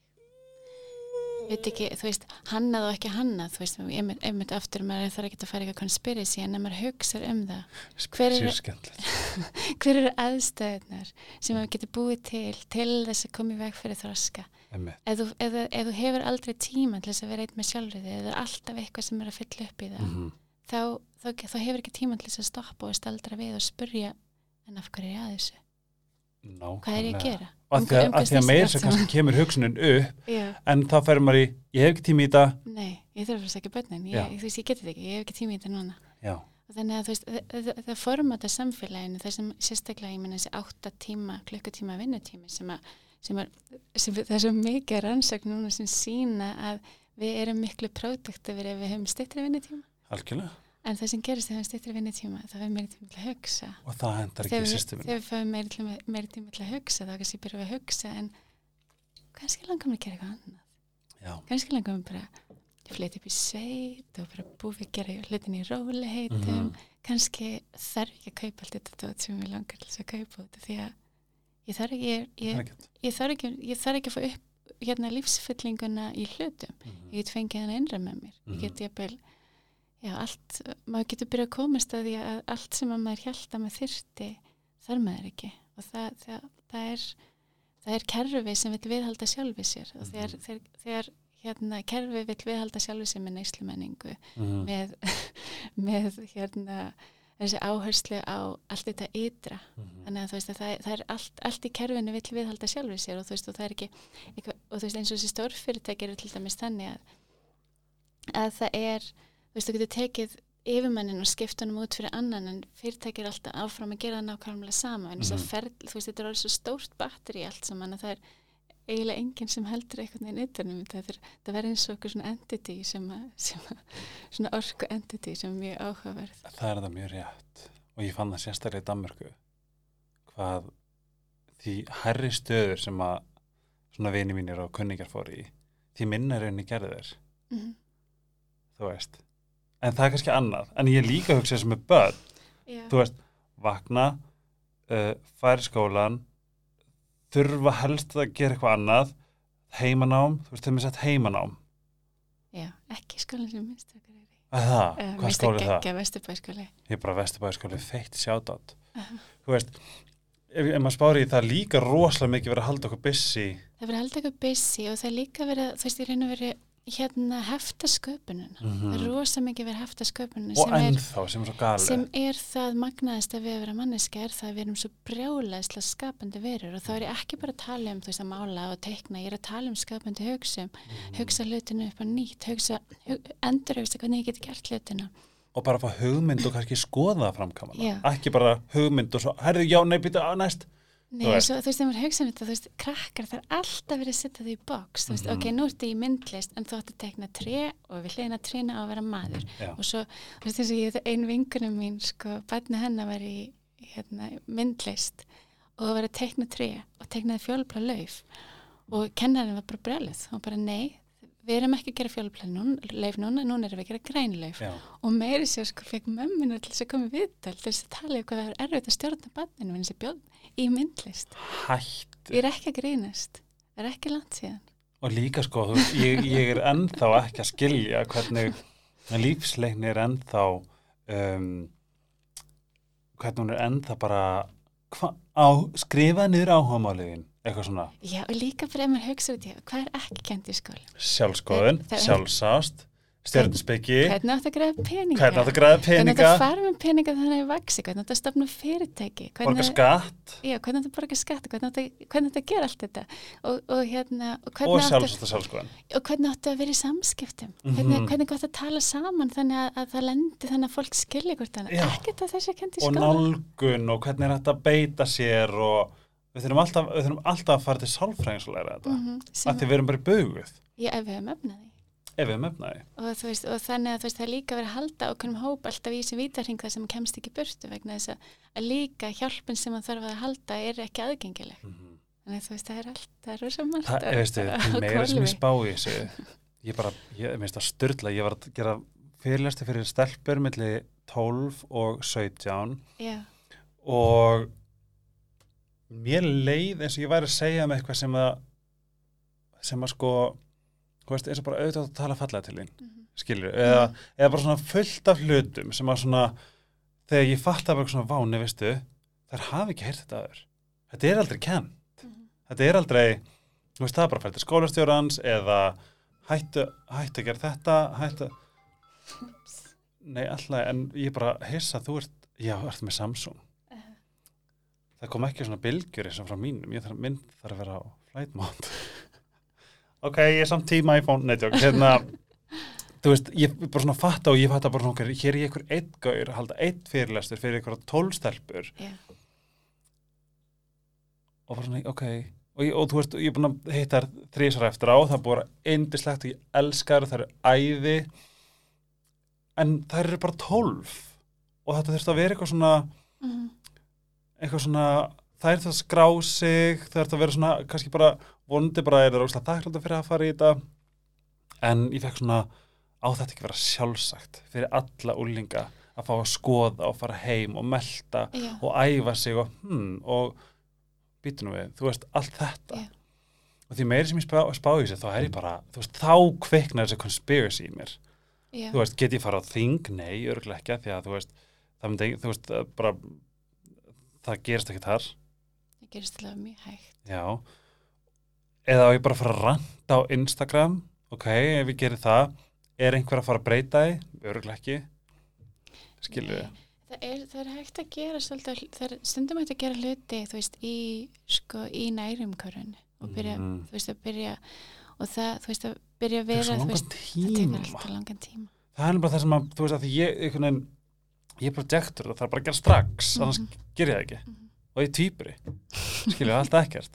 [SPEAKER 2] Veit ekki, þú veist, hannað og ekki hannað, þú veist, einmitt, aftur, maður þarf ekki að fara eitthvað conspiracy, en ef maður hugsa um það, Hver er-
[SPEAKER 1] skemmtilegt.
[SPEAKER 2] hver eru aðstæðunar sem maður getur búið til, til þess að koma í veg fyrir þroska? Ef þú, ef, ef þú hefur aldrei tíma til þess að vera eitt með sjálfur þig, eða alltaf eitthvað sem er að fylla upp í það,
[SPEAKER 1] Mhm.
[SPEAKER 2] þá, þá, þá hefur ekki tíma til þess að stoppa og staldra við og spurja, en af hverju er ég að þessu? Hvað er ég að gera?
[SPEAKER 1] Að
[SPEAKER 2] Um
[SPEAKER 1] því að,
[SPEAKER 2] um
[SPEAKER 1] að, meira sem kannski kemur hugsunin upp
[SPEAKER 2] Já.
[SPEAKER 1] en þá ferum maður í, ég hef ekki tími í þetta
[SPEAKER 2] Nei, ég þarf að segja bönnin,
[SPEAKER 1] Já.
[SPEAKER 2] ég, veist, ég geti þetta ekki, ég hef ekki tími í þetta núna.
[SPEAKER 1] já,
[SPEAKER 2] þannig að þú veist, það, það, það formata samfélaginu, það sem sérstaklega, ég menna þessi átta tíma, klukkutíma vinnutími sem að, sem að, sem, það er svo mikið rannsókn núna sem sína að við erum miklu produktivir ef við höfum styttri vinnutíma.
[SPEAKER 1] algjörlega
[SPEAKER 2] En það sem gerist þegar við höfum styttri vinnutíma, það er meiri tíma til að hugsa.
[SPEAKER 1] og það hendar ekki
[SPEAKER 2] við,
[SPEAKER 1] systeminu
[SPEAKER 2] þegar við fáum meiri, tíma- meiri tíma til að hugsa, þá kannski byrjum við að hugsa, en kannski langar mér að gera eitthvað annað.
[SPEAKER 1] já,
[SPEAKER 2] kannski langum við bara að flytja upp í sveit og bara búið að gera hlutin í róliheitum
[SPEAKER 1] Mhm.
[SPEAKER 2] kannski þarf ekki að kaupa allt þetta sem við langar til þess að kaupa af því að ég þarf ekki ég, ég, ég, þarf ekki, ég þarf ekki að fá upp hérna lífsfyllinguna í hlutum
[SPEAKER 1] Mhm.
[SPEAKER 2] ég get fengið hann innra með mér
[SPEAKER 1] Mhm.
[SPEAKER 2] ég get jafnvel já, allt, maður getur byrjað að komast að því að allt sem að maður held að maður þyrti þarf maður ekki og það, það, það er það er kerfi sem vil viðhalda sjálfi sér og þegar,
[SPEAKER 1] Mhm.
[SPEAKER 2] þegar, þegar hérna, kerfi vil viðhalda sjálfi sér með neyslumenningu
[SPEAKER 1] Mhm.
[SPEAKER 2] með, með hérna þessi áherslu á allt þetta ytra
[SPEAKER 1] Mhm.
[SPEAKER 2] þannig að þú veist að það, það er allt, allt í kerfinu vill viðhalda sjálfi sér og þú veist og það er ekki eitthvað, og þú veist eins og þessi stórfyrirtæki eru til dæmis þannig að að það er, þú veist þú getur tekið yfirmannin og skipt honum út fyrir annan en fyrirtæki er alltaf áfram að gera það nákvæmlega sama. En þess
[SPEAKER 1] Mhm.
[SPEAKER 2] að ferð, þú veist þetta er orðið svo stórt batteri allt saman að það er eiginlega enginn sem heldur veginn utanum þetta. Er- það verður eins og okkur svona entity sem að, sem að svona orku entity sem er mjög áhugaverð.
[SPEAKER 1] Það er það mjög rétt. Og ég fann það sérstaklega í Danmörku hvað því herri stöður sem að svona vini mínir og kunningar fór í því minna er einni gerði þeir
[SPEAKER 2] mm
[SPEAKER 1] þú veist en það er kannski annað, en ég líka að hugsa sem er börn,
[SPEAKER 2] já,
[SPEAKER 1] þú veist vakna, uh, færi skólan þurfa helst að gera eitthvað annað heimanám, þú veist þeim er sett heimanám.
[SPEAKER 2] Já, ekki skólinn sem minnst okkar er í.
[SPEAKER 1] Að það,
[SPEAKER 2] uh,
[SPEAKER 1] hvað skóli er það?
[SPEAKER 2] vesturbæskóli
[SPEAKER 1] Ég er bara vesturbæðarskóli feitt sjátátt
[SPEAKER 2] uh,
[SPEAKER 1] þú veist, ef, ef maður spári í það líka rosalega mikið verið að halda okkur busy.
[SPEAKER 2] Það verður alltaf eitthvað busy og það líka verið þú veist, ég reyna að hérna hefta sköpununa það er rosa mikið verið hefta sköpununa
[SPEAKER 1] og ennþá sem er svo gali
[SPEAKER 2] sem er það magnaðist að við að vera manneska er það að við erum svo brjálæðislega skapandi verur. Og þá er ég ekki bara að tala um þú veist að mála og teikna, ég er að tala um skapandi hugsum, hugsa hlutinu upp á nýtt hugsa, hug, endur hugsa hvernig ég geti gert hlutina.
[SPEAKER 1] Og bara fá hugmynd og kannski skoða framkamana
[SPEAKER 2] Já.
[SPEAKER 1] ekki bara hugmynd og svo herðu, já, nei, býta, að næst
[SPEAKER 2] Nei,
[SPEAKER 1] Þú
[SPEAKER 2] svo, þú veist, þegar maður hugsa um þetta, þú veist, krakkar er alltaf verið að setja þau í box, þú veist,
[SPEAKER 1] Mhm.
[SPEAKER 2] ok, nú ertu í myndlist en þú ætti að tekna tré og við hliðina tréna á að vera maður.
[SPEAKER 1] Já.
[SPEAKER 2] og svo, þú veist, þess að ég, ein vingunum mín, sko, barni hennar var í, hérna, myndlist og það var að tekna tré og teknaði fjólbla lauf. Og kennarinn var bara brjálið og bara nei, við erum ekki að gera lauf núna, núna erum við að gera grænlauf
[SPEAKER 1] já,
[SPEAKER 2] og meiri sér sko fekk mömmina til þess að koma viðtal til þess að tala um hvað það er erfitt að stjórna barninu minn sem bjóð í myndlist.
[SPEAKER 1] Hætt
[SPEAKER 2] ég er ekki að grínast. Það er ekki langt síðan.
[SPEAKER 1] Og líka sko, þú ég, ég er ennþá ekki að skilja hvernig lífsleikni er ennþá um, hvernig hún er ennþá bara hva, á, skrifa niður áhugamáliðin eitthvað svona.
[SPEAKER 2] Já og líka maður hugsa út í það, hvað er ekki kent í skóla
[SPEAKER 1] sjálfskoðun,
[SPEAKER 2] Það- það-
[SPEAKER 1] sjálfsást stjörnspeki,
[SPEAKER 2] hvernig átt að græða peninga?
[SPEAKER 1] Hvernig átt að græða
[SPEAKER 2] hvernig átt
[SPEAKER 1] peninga?
[SPEAKER 2] að fara með peninga þannig að ég vaksi hvernig átt að stopna fyrirtæki?
[SPEAKER 1] Borga skatt?
[SPEAKER 2] Já, hvernig átt að borga skatt? Hvernig átt að, átt gera allt þetta? Og, og hérna og
[SPEAKER 1] og
[SPEAKER 2] átt að
[SPEAKER 1] sjálfsást og sjálfskoðun
[SPEAKER 2] og hvernig áttu að vera í samskiptum? Hvernig,
[SPEAKER 1] Mhm.
[SPEAKER 2] hvernig gott að tala saman þannig að, að það lendi þannig að fólk skilja hvort annað. Ekkert að þessi kendi í
[SPEAKER 1] og
[SPEAKER 2] skóla
[SPEAKER 1] nálgun og hvernig er þetta að beita sér og við þurfum alltaf, við þurfum alltaf að fara til sálfræðings og læra þetta, mm af
[SPEAKER 2] sem,
[SPEAKER 1] því við erum bara í buguð
[SPEAKER 2] já, ef við höfum efnaði
[SPEAKER 1] ef við erum efnaði
[SPEAKER 2] og, veist, og þannig að veist, það er líka verið að halda okkur um hóp alltaf í þessum vítarhing það sem kemst ekki burtu vegna þess að, að líka hjálpin sem að þarf að halda er ekki aðgengileg. Þannig að þú veist, það er allt, það er rosa margt
[SPEAKER 1] það,
[SPEAKER 2] að-
[SPEAKER 1] veistu,
[SPEAKER 2] á
[SPEAKER 1] því meira sem ég spá í þessu. Ég bara, ég minnst að styrla ég var að gera fyrirlæsti fyrir stelpur milli 12 og 17
[SPEAKER 2] já,
[SPEAKER 1] og mér leið eins og ég væri að segja með eitthvað sem að sem að sko veist, eins og bara auðvitað að tala fallega til þín
[SPEAKER 2] mhm,
[SPEAKER 1] skilur, eða, eða bara svona fullt af hlutum sem að svona þegar ég fatt að bara svona váni, veistu þær hafi ekki heyrt þetta aður þetta er aldrei kenn
[SPEAKER 2] mhm.
[SPEAKER 1] þetta er aldrei, þú veist, það er bara fælt skólastjórans eða hættu, hættu að gera þetta hættu nei, alltaf, en ég bara hissa, þú ert, já, ert með Samsung það kom ekki svona bylgjur eins og frá mínum, ég þarf, minn þarf að vera á flight mode. Ok, ég er samt tíma iPhone, neitjók, hérna. Þú veist, ég bara svona fatta og ég fatta bara svona, hér er ég ykkur eitt gaur að halda eitt fyrirlestur fyrir ykkur tólstelpur
[SPEAKER 2] já,
[SPEAKER 1] og bara svona, ok. Og, ég, og þú veist, ég er búin að hitta þær þrísar eftir á, það búin að indislegt og ég elskar, það eru æði. En þær eru bara tólf. Og þetta þurft að vera eitthvað svona
[SPEAKER 2] mhm,
[SPEAKER 1] eitthvað svona það er það að skrá sig það er það að vera svona, kannski bara vondi bara er það rókslega þakklanda fyrir að fara í þetta. En ég fekk svona á þetta ekki vera sjálfsagt fyrir alla úlinga að fá að skoða og fara heim og melta
[SPEAKER 2] já,
[SPEAKER 1] og æfa sig og hmm, og býtu nú við, þú veist, allt þetta.
[SPEAKER 2] Já.
[SPEAKER 1] og því meiri sem ég spá, spá sig þá er ég bara, þú veist, þá kveiknar þessi conspiracy í mér,
[SPEAKER 2] já,
[SPEAKER 1] þú veist, get ég fara á þing? Nei, örgulega ekki, því að þú veist það myndi, þú veist, bara það gerist ekki þar.
[SPEAKER 2] Það gerist alveg mjög hægt.
[SPEAKER 1] Já. Eða á ég bara að fara að ranta á Instagram? Ok, ef ég gerir það er einhver að fara að breyta því? Örgulega ekki. Skilur við
[SPEAKER 2] Það er, það er hægt að gera svolítið, það er stundum hægt að gera hluti, þú veist, í, sko, í nærumkörunni og byrja,
[SPEAKER 1] Mm.
[SPEAKER 2] þú veist, að byrja og það, þú veist, að byrja að
[SPEAKER 1] það er
[SPEAKER 2] vera,
[SPEAKER 1] svo langan
[SPEAKER 2] veist, það tekur
[SPEAKER 1] tíma.
[SPEAKER 2] alltaf langan tíma.
[SPEAKER 1] það er bara það sem að, þú veist að ég einhvern veginn, ég er projektur það þarf bara að gera strax, annars
[SPEAKER 2] Mhm.
[SPEAKER 1] ger ég það ekki
[SPEAKER 2] Mhm.
[SPEAKER 1] og ég týpri skilju, alltaf ekkert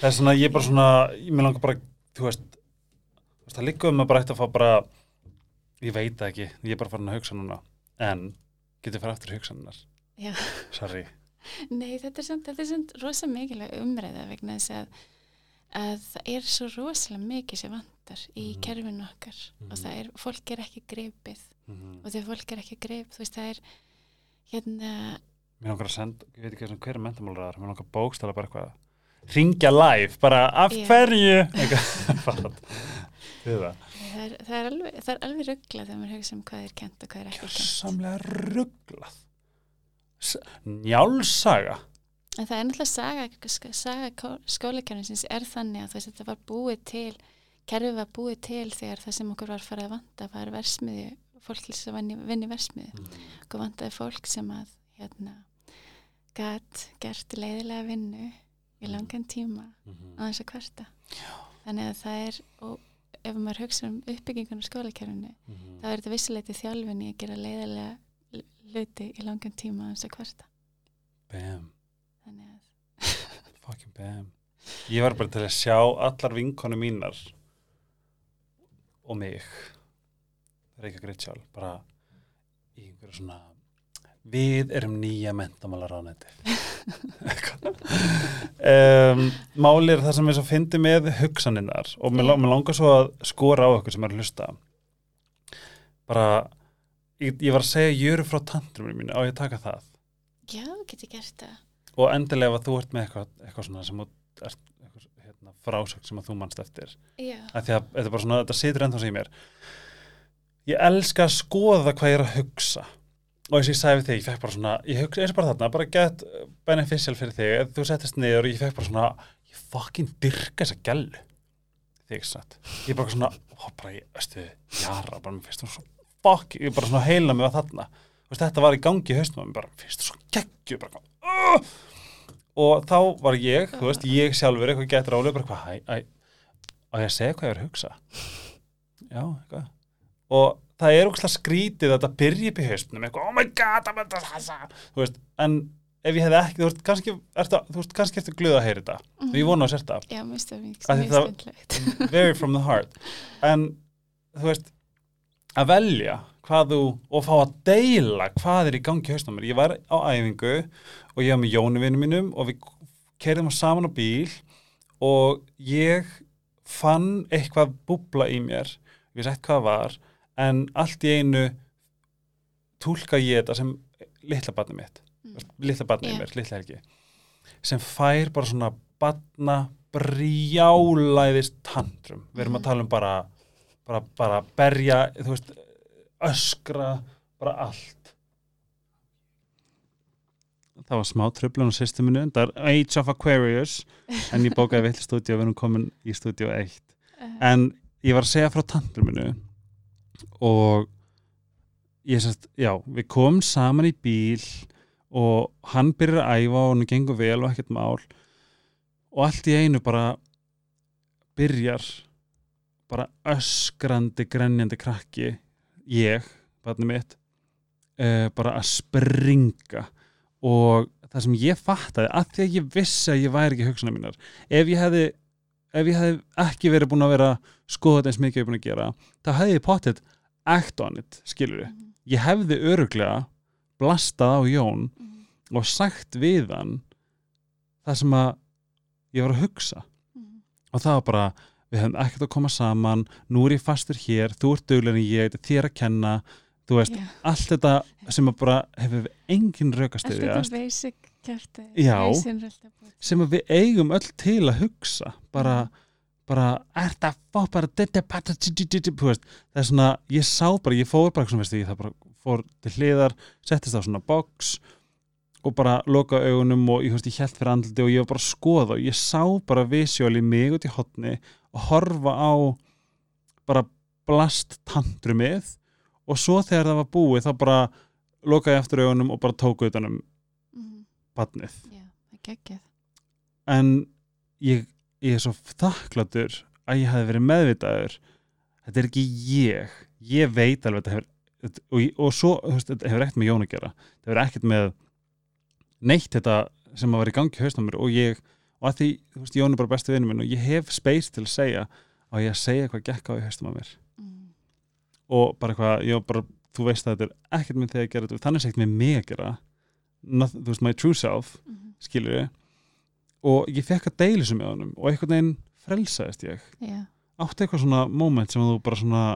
[SPEAKER 1] það er svona, ég er bara svona ég með langar bara, þú veist það líka um að bara ætti að fá bara ég veit ekki, ég er bara farin að hugsa núna en, getur fara aftur hugsaninnar
[SPEAKER 2] Já.
[SPEAKER 1] sorry,
[SPEAKER 2] Nei, er þetta er samt rosa mikilvæg umræða vegna þess að, að það er svo rosalega mikið sem vantar í
[SPEAKER 1] Mhm.
[SPEAKER 2] kerfinu okkar. Og
[SPEAKER 1] Mhm.
[SPEAKER 2] það er, fólk er ekki greipið
[SPEAKER 1] mm
[SPEAKER 2] og þegar fólk er ekki greip, þú veist, það er hérna,
[SPEAKER 1] mér langar að senda, ég veit ekki sem hver er mentamálraðar mér langar bókstala bara eitthvað ringja live, bara af
[SPEAKER 2] Já.
[SPEAKER 1] hverju? Það.
[SPEAKER 2] Það er, það er alveg, það er alveg rugglað þegar maður hugsa um hvað er kent og hvað er ekki kent
[SPEAKER 1] samlega rugglað njálsaga
[SPEAKER 2] En það er náttúrulega saga, saga skólakerfinsins er þannig að veist, þetta var búið til, kerfið var búið til þegar það sem okkur var farið að vanda var versmiði, fólk að vinni, versmiði. Okkur vandaði fólk sem að, hérna, gat gert leiðilega vinnu í langan tíma á þess að kvarta. Þannig að það er, og ef maður hugsa um uppbyggingun á skólakerfinu, þá er þetta vissuleiti þjálfin í að gera leiðilega hluti í langan tíma á þess að kvarta.
[SPEAKER 1] bam, fucking bam. Ég var bara til að sjá allar vinkonu mínar og mig Reykja Greit sjálf bara í einhverju svona við erum nýja mentamálar ánætti um, máli er það sem er svo fyndi með hugsaninnar og mér, lang- mér langar svo að skora á okkur sem er að hlusta. Bara ég, ég var að segja jöru frá tantrum mínu á ég að taka það?
[SPEAKER 2] Já, geti gert það.
[SPEAKER 1] Og endilega ef þú ert með eitthvað, eitthvað svona sem eitthvað, hérna, frásögn sem að þú manst eftir. Að því að þetta er bara svona, þetta situr ennþá sem í mér. Ég elska að skoða hvað ég er að hugsa. Og eins og ég sagði við þig, ég fekk bara svona ég hugsa, eins og bara þarna, bara get beneficial fyrir þig, ef þú settist niður og ég fekk bara svona ég fucking dyrka þessa gælu þig satt. Ég bara svona, ó, bara ég, veistu jara, bara mér finnst þú svo fuck ég bara svona heila mig að þarna Veist, þetta var í gangi í haustum og mér bara þú svo geggju bara, og þá var ég, þú veist, ég sjálfur eitthvað getur álega, bara hvað, hæ, hæ og ég segja hvað ég er að hugsa? Já, eitthvað. Og það er ógslag skrítið að þetta byrja upp í haustunum eitthvað, oh my god, I'm a hasa þú veist, en ef ég hefði ekki þú veist, kannski ertu, þú veist, kannski ertu glöð að heyra þetta og ég vona að sérta
[SPEAKER 2] Já, mér það mjög
[SPEAKER 1] því
[SPEAKER 2] mjög
[SPEAKER 1] það-
[SPEAKER 2] skemmtilegt.
[SPEAKER 1] very from the heart. En þú veist að velja hvað þú og fá að deila hvað er í gangi í hausnum á mér ég var á æfingu og ég var með Jónivinu mínum og við kerðum saman á bíl og ég fann eitthvað búbla í mér veist ekki hvað var en allt í einu túlka ég þetta sem litla barni mitt
[SPEAKER 2] Mm.
[SPEAKER 1] litla barni í
[SPEAKER 2] Já.
[SPEAKER 1] mér, litla helgi sem fær bara svona barna brjálæðist tantrum við erum að
[SPEAKER 2] Mhm.
[SPEAKER 1] tala um bara bara, bara berja, þú veist öskra, bara allt. Það var smá tröflun á systeminu það er Age of Aquarius en ég bókaði vill stúdíu og við erum komin í stúdíu 1
[SPEAKER 2] Uh,
[SPEAKER 1] en ég var að segja frá tantur minu og ég sérst, já, við komum saman í bíl og hann byrjar að æfa og hann gengur vel og ekkert mál. Og allt í einu bara byrjar bara öskrandi, grenjandi krakki ég, barnið mitt uh, bara að springa. Og það sem ég fattaði að því að ég vissi að ég væri ekki hugsunum mínar ef ég hefði ef ég hefði ekki verið búin að vera að skoða þetta eins mikið ég er búin að gera þá hefði ég potið act on it, skilur við
[SPEAKER 2] mhm,
[SPEAKER 1] ég hefði öruglega blastað á Jón
[SPEAKER 2] mhm,
[SPEAKER 1] og sagt við hann það sem að ég var að hugsa.
[SPEAKER 2] Mhm.
[SPEAKER 1] og það var bara, við hefum ekkert að koma saman nú er ég fastur hér, þú ert duglega en ég, er þér að kenna þú veist,
[SPEAKER 2] Já.
[SPEAKER 1] allt þetta sem að bara hefur engin
[SPEAKER 2] Allt
[SPEAKER 1] rökastiðja
[SPEAKER 2] þetta basic kjarta.
[SPEAKER 1] Já.
[SPEAKER 2] Sem
[SPEAKER 1] að við eigum öll til að hugsa bara, bara er það fá bara veist, það er svona, ég sá bara, ég fór bara veistu, ég það bara fór til hliðar settist á svona box og bara loka augunum og ég, veist, ég held fyrir andliti og ég var bara að skoða og ég sá bara visjóli mig út í hotni horfa á bara blast tandrumið og svo þegar það var búið þá bara lokaði eftir augunum og bara tóku utanum badnið
[SPEAKER 2] það er geggjað.
[SPEAKER 1] en ég, ég er svo þakkláttur að ég hafi verið meðvitaður. Þetta er ekki ég. Ég veit alveg þetta hefur og, og svo, veist, þetta hefur ekkert með Jón að gera. Þetta hefur ekkert með neitt þetta sem að vera í gangi hausnum mér og ég, og að því, þú veist, Jón er bara besti vinnu minn og ég hef space til að segja og ég að segja hvað gekk á í hausnum að mér.
[SPEAKER 2] Mm,
[SPEAKER 1] og bara eitthvað, ég bara, þú veist að þetta er ekkert minn þegar ég gera þetta, þannig segt með mig að gera Not, þú veist, my true self
[SPEAKER 2] mhm,
[SPEAKER 1] skilur ég og ég fekk að deila þessu með honum og einhvern veginn frelsaðist ég.
[SPEAKER 2] Já.
[SPEAKER 1] Átti eitthvað svona moment sem þú bara svona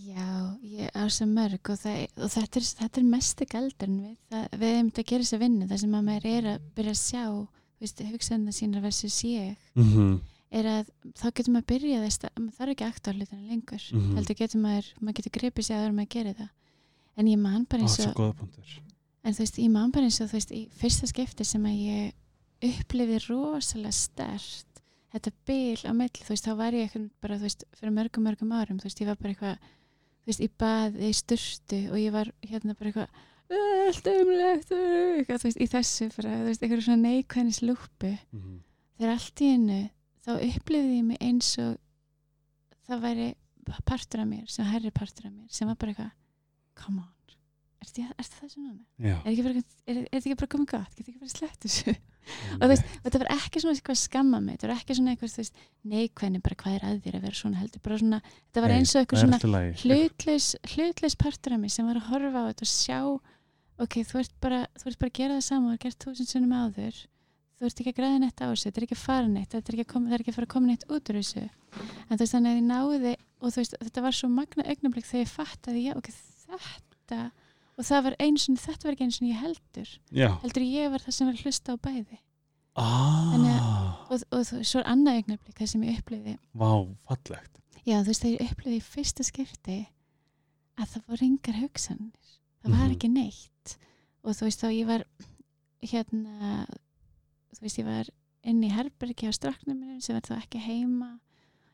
[SPEAKER 2] Já, ég á svo mörg og, það, og þetta, er, er mestu galdurinn við, við hefum þetta að gera þess að vinna það sem að maður er að byrja að sjá veist, hugsaðna sína versus ég
[SPEAKER 1] mm -hmm.
[SPEAKER 2] er að þá getur maður að byrja þess að maður þarf ekki aftur hlutina lengur
[SPEAKER 1] Mhm.
[SPEAKER 2] heldur getur maður, maður getur gripið sig að það maður gerir það en ég man bara eins og
[SPEAKER 1] punktur
[SPEAKER 2] en þú veist, ég man bara eins og þú veist í fyrsta skipti sem að ég upplifi rosalega stert þetta bil á milli, þú veist, þá var ég eitthvað bara, þú veist, fyrir mörgum, mörgum árum þú veist, ég var bara eitthvað, þú veist, í baði í sturtu og ég var hérna bara eitthvað allt umlegt eitthvað, þú veist, í þessu bara, þú veist, eitthvað svona neikvæðnis lúpu
[SPEAKER 1] mm -hmm.
[SPEAKER 2] þegar allt í einu þá upplifði ég mig eins og það væri partur af mér sem herri partur af mér sem var bara eitthvað come on, er þetta þessu núna? Er þetta ekki bara komið gott? Getur ekki bara sleppt þessu? og þú veist, þetta var ekki svona eitthvað að skamma mig, þetta var ekki svona eitthvað, neikvæðni bara hvað er að þér að vera svona heldur, bara svona, þetta var eins og eitthvað svona hlutlaus, hlutlaus partur af mig sem var að horfa á þetta og sjá ok, þú ert bara, þú ert bara að gera það saman og er gert þúsund sunnum áður. Þú ert ekki að græða neitt á þessu, þetta er ekki að fara neitt þetta er ekki að, koma, er ekki að fara að koma neitt út úr þessu. En þú veist, þannig að ég náði og þú veist, þetta var svo magna augnablik þegar ég fattaði, já, ok, þetta og það var eins og þetta var ekki eins og ég heldur.
[SPEAKER 1] Já,
[SPEAKER 2] heldur ég var það sem var að hlusta á bæði.
[SPEAKER 1] Ah,
[SPEAKER 2] Þannig og, og þú- svo er annað augnablik það sem ég uppliði
[SPEAKER 1] vá, fallegt.
[SPEAKER 2] Já, þú veist, þegar ég upplifði í fyrsta skipti að það voru engar hugsanir. Það var
[SPEAKER 1] Mhm.
[SPEAKER 2] ekki neitt. Og þú veist, þá ég var hérna, þú veist, ég var inn í herbergi á stráknum mínum sem var þá ekki heima.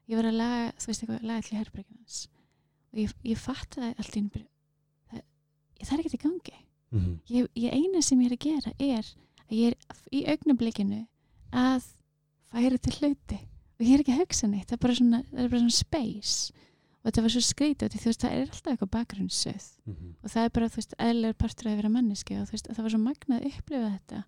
[SPEAKER 2] Ég var að laga, þú veist, eitthvað, laga til herberginu hans. Og ég, ég fattaði allt í einu bara, það, það er ekkert í gangi.
[SPEAKER 1] mm -hmm.
[SPEAKER 2] Ég, ég eina sem ég er að gera er að ég er í augnablikinu að færa til hluti og ég er ekki að hugsa neitt, það er bara svona, það er bara svona space og þetta var svo skrítið því þú veist, það er alltaf eitthvað bakgrunnsöð og það er bara, þú veist, eðlilegur partur að vera manneski og þú veist, það var svo magnað að upplifa þetta.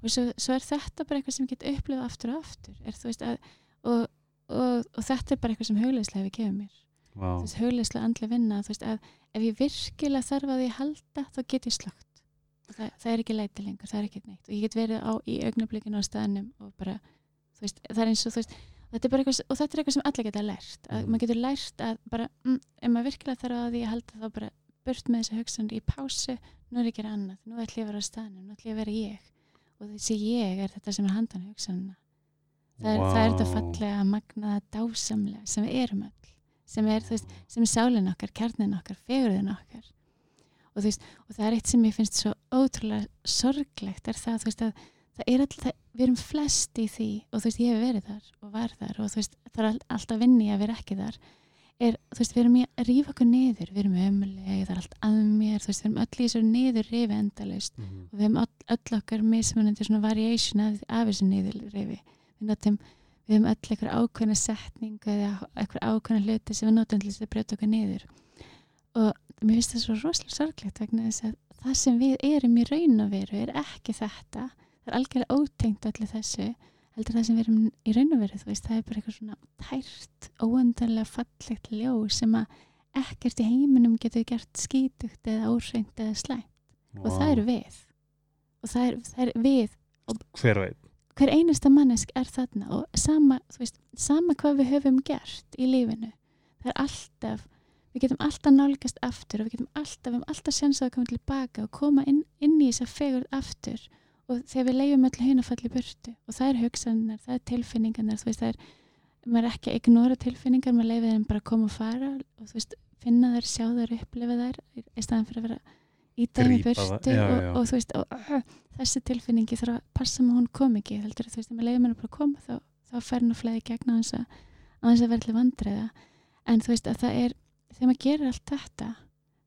[SPEAKER 2] Og svo, svo er þetta bara eitthvað sem ég get upplifað aftur og aftur. Er, veist, að, og, og, og þetta er bara eitthvað sem hugleislega hefur gefið mér.
[SPEAKER 1] Vá,
[SPEAKER 2] þú veist, hugleislega andli vinna þú veist, að ef ég virkilega þarf að ég halda þá get ég slögt og það, það er ekki leiti lengur, það er ekki neitt. Og ég get verið á, í augnablikinu á staðnum og bara, þú veist, það er eins og þú veist þetta er bara eitthvað, og þetta er eitthvað sem allir geta lært að
[SPEAKER 1] Mhm.
[SPEAKER 2] maður getur lært að bara mm, ef maður virkilega þarf að því að halda þá bara burt með þessi hugsanir í pásu nú er ég að gera annað, nú ætlum ég að vera á staðnum nú ætlum ég að vera ég. Og þessi ég er þetta sem er handan hugsanina það er, það er þetta fallega magnaða dásamlega sem við erum öll sem er, þú veist, sem er sálinn okkar, kjarnin okkar, fegurðin okkar. Og, þú veist, og það er eitt sem ég finnst svo ótrúlega sorglegt er það, þú veist, að það er alltaf, við erum flest í því og þú veist, ég hef verið þar og var þar og þú veist, það er all- alltaf vinni að vera ekki þar. Er, þú veist, við erum í að rífa okkur niður, við erum ömuleg, það er allt að mér, þú veist, við erum öll í þessu niður rifi endalaust.
[SPEAKER 1] Mhm.
[SPEAKER 2] og við hefum öll, öll okkar mismunandi svona variation af, af þessu niðurrifi. Við notum, við hefum öll eitthvað ákveðna setningu eða eitthvað ákveðna hluti sem við notum til þess að brjóta okkur niður. Og mér finnst það svo rosalega sorglegt vegna þess að það sem við erum í raun og veru er ekki þetta það er algjörlega ótengt allir þessu heldur það sem við erum í raun og veru þú veist, það er bara eitthvað svona tært óendanlega fallegt ljó sem að ekkert í heiminum getur gert skítugt eða óhreint eða slæmt. Og það eru við. Og það er, það er við
[SPEAKER 1] Hver veit
[SPEAKER 2] hver einasta mannesk er þarna og sama, þú veist, sama hvað við höfum gert í lífinu það er alltaf, við getum alltaf nálgast aftur og við getum alltaf, við höfum alltaf sjansað að koma tilbaka og koma inn, inn í þessa fegur aftur og þegar við leiðum öll hinafalli burtu og það er hugsanar, það er tilfinningarnar þú veist, það er, maður er ekki að ignora tilfinningar, maður leiði þeim bara að koma og fara og þú veist, finna þær, sjá þær upplifa þær, í staðan fyrir að vera í dæmi
[SPEAKER 1] Grípa það,
[SPEAKER 2] burtu
[SPEAKER 1] já,
[SPEAKER 2] og,
[SPEAKER 1] já.
[SPEAKER 2] og þú veist, og, uh, þessi tilfinningi þarf að passa að hún kom ekki heldur þú veist, maður leiðum henni bara að koma þá, þá fer henni að flæði gegn á þess að þess að vera til vandræða en þú veist að það er, þegar maður gerir allt þetta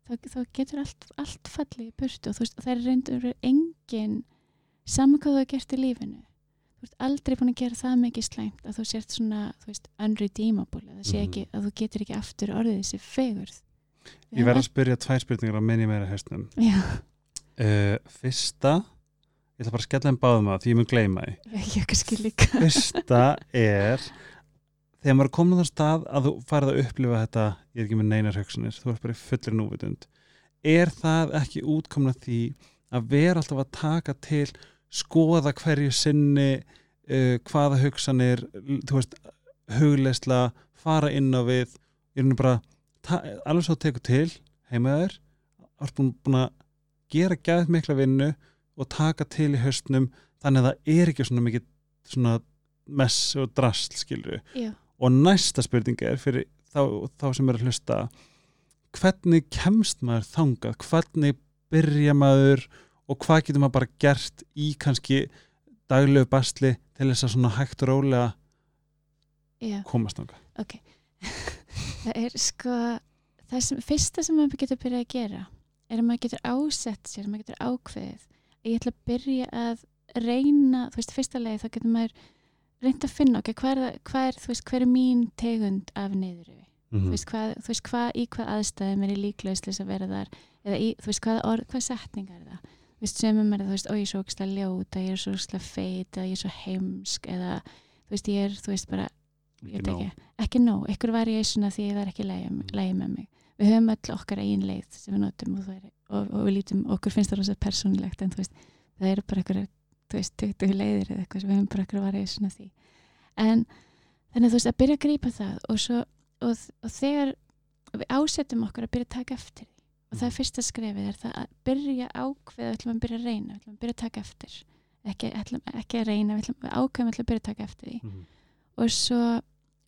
[SPEAKER 2] þá, þá getur allt, allt fallið í burtu og þú veist, það er reyndur engin saman hvað þú hefur gert í lífinu. Þú ert aldrei búin að gera það mikið slæmt að þú sért svona, þú veist, unredeemable að það sé
[SPEAKER 1] Mhm.
[SPEAKER 2] ekki, að þú getur ekki aftur orðið þessi fegurð.
[SPEAKER 1] Ég verð að spyrja tvær spurningar á minni meira hestum. Uh, Fyrsta Ég ætla bara að skella þeim báðum að því ég mun gleyma því. Fyrsta er þegar maður er komin á þann stað að þú farið að upplifa þetta ég er ekki með neinar hugsanir, þú ert bara fullir núvitund. Er það ekki útkomna því að vera alltaf að taka til skoða hverju sinni uh, hvaða hugsanir þú veist, hugleisla fara inn á við bara, alveg svo tekur til heimaður, ert búin, búin að gera gæð mikla vinnu og taka til í haustnum þannig að það er ekki svona mikið svona mess og drasl skilur
[SPEAKER 2] já,
[SPEAKER 1] og næsta spurning er fyrir þá, þá sem er að hlusta hvernig kemst maður þangað? Hvernig byrja maður og hvað getur maður bara gert í kannski daglegu basli til þess að svona hægt og rólega
[SPEAKER 2] já.
[SPEAKER 1] komast þangað?
[SPEAKER 2] Ok, það er sko það sem, fyrsta sem maður getur byrjað að gera er að maður getur ásett sér, maður getur ákveðið. Ég ætla að byrja að reyna, þú veist, fyrsta leið þá getur maður reynd að finna, ok, hvað er, hvað er, þú veist, hver er mín tegund af niðuröfi,
[SPEAKER 1] mm
[SPEAKER 2] þú veist, hvað, þú veist, hvað í hvað aðstæðum er til þess að vera þar? Eða í, þú veist, hvað, orð, hvað setningar er það veist, sömum er það, þú veist, ó, ég er svo ógislega ljóta, ég er svo ógislega feit eða ég er svo heimsk eða, þú veist, ég er, þú veist, bara ég veit ekki, ekki nóg, ykkur variation að því ég er ekki lægi, lægi með mig. Við höfum öll okkar eigin leið sem við notum og, er, og, og við lítum, okkur finnst það rosa persónulegt en þú veist, það eru bara ykkur þú veist, 20 leiðir eða eitthvað sem við höfum bara ykkur variation að því. En þannig að þú veist, að byrja að grípa það og svo, og, og þegar við ásettum okkur að byrja að taka eftir og það er fyrsta skrefið er það að byrja að ákveða, við ætlum að byrja að reyna við ætlum að byrja að taka eftir. Ekki, ætlum, ekki að reyna, við ætlum að ákveðum við ætlum að byrja að taka eftir því.
[SPEAKER 1] -hmm.
[SPEAKER 2] og svo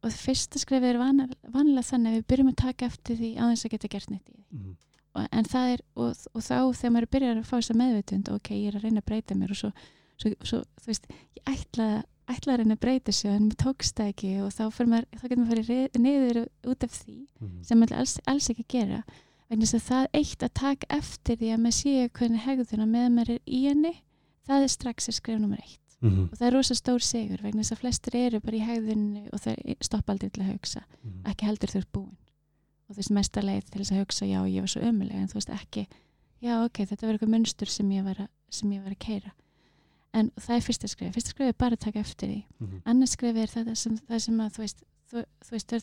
[SPEAKER 2] og fyrsta skrefið er vanlega, vanlega þannig að við byrjum að taka eftir því þess að geta gert neitt í því.
[SPEAKER 1] Mm -hmm.
[SPEAKER 2] og, en það er, og, og þá þegar maður byrjar að fá þess að meðvitund ok, ég er að reyna að breyta mér og svo, svo, svo þú veist, ég ætla, ætla að reyna að breyta sig en mér tókst það ekki og þá, maður, þá getur maður farið niður út af því sem maður alls, alls ekki gera vegna þess að það eitt að taka eftir því að maður sé hvernig hegðuna með maður er í henni það er strax er skref nummer eitt.
[SPEAKER 1] Mm -hmm.
[SPEAKER 2] og það er rosa stór sigur vegna þess að flestir eru bara í hegðunni og það stoppa aldrei til að hugsa. Ekki heldur þú ert búin. Og þú veist mesta leið til þess að hugsa já ég var svo ömuleg en þú veist ekki já ok þetta var eitthvað munstur sem ég var að, sem ég var að keira en það er fyrsta skrif, fyrsta skrif er bara að taka eftir því.
[SPEAKER 1] Mhm.
[SPEAKER 2] annars skrif er það sem, það sem að þú veist þú, þú veist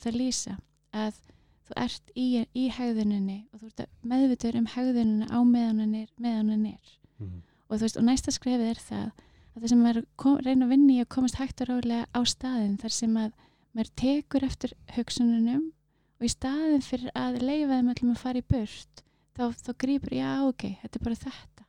[SPEAKER 2] þú ert í, í hegðuninni og þú ert meðvitur um hegðunina á meðan hann er, meðan hann er.
[SPEAKER 1] Mhm.
[SPEAKER 2] og þú veist, og næsta skrefið er það að það sem maður kom, reyna að vinna í að komast hægt og rálega á staðin þar sem að maður tekur eftir hugsununum og í staðin fyrir að leifa þeim öllum að fara í burt þá, þá grýpur, já ok, þetta er bara þetta.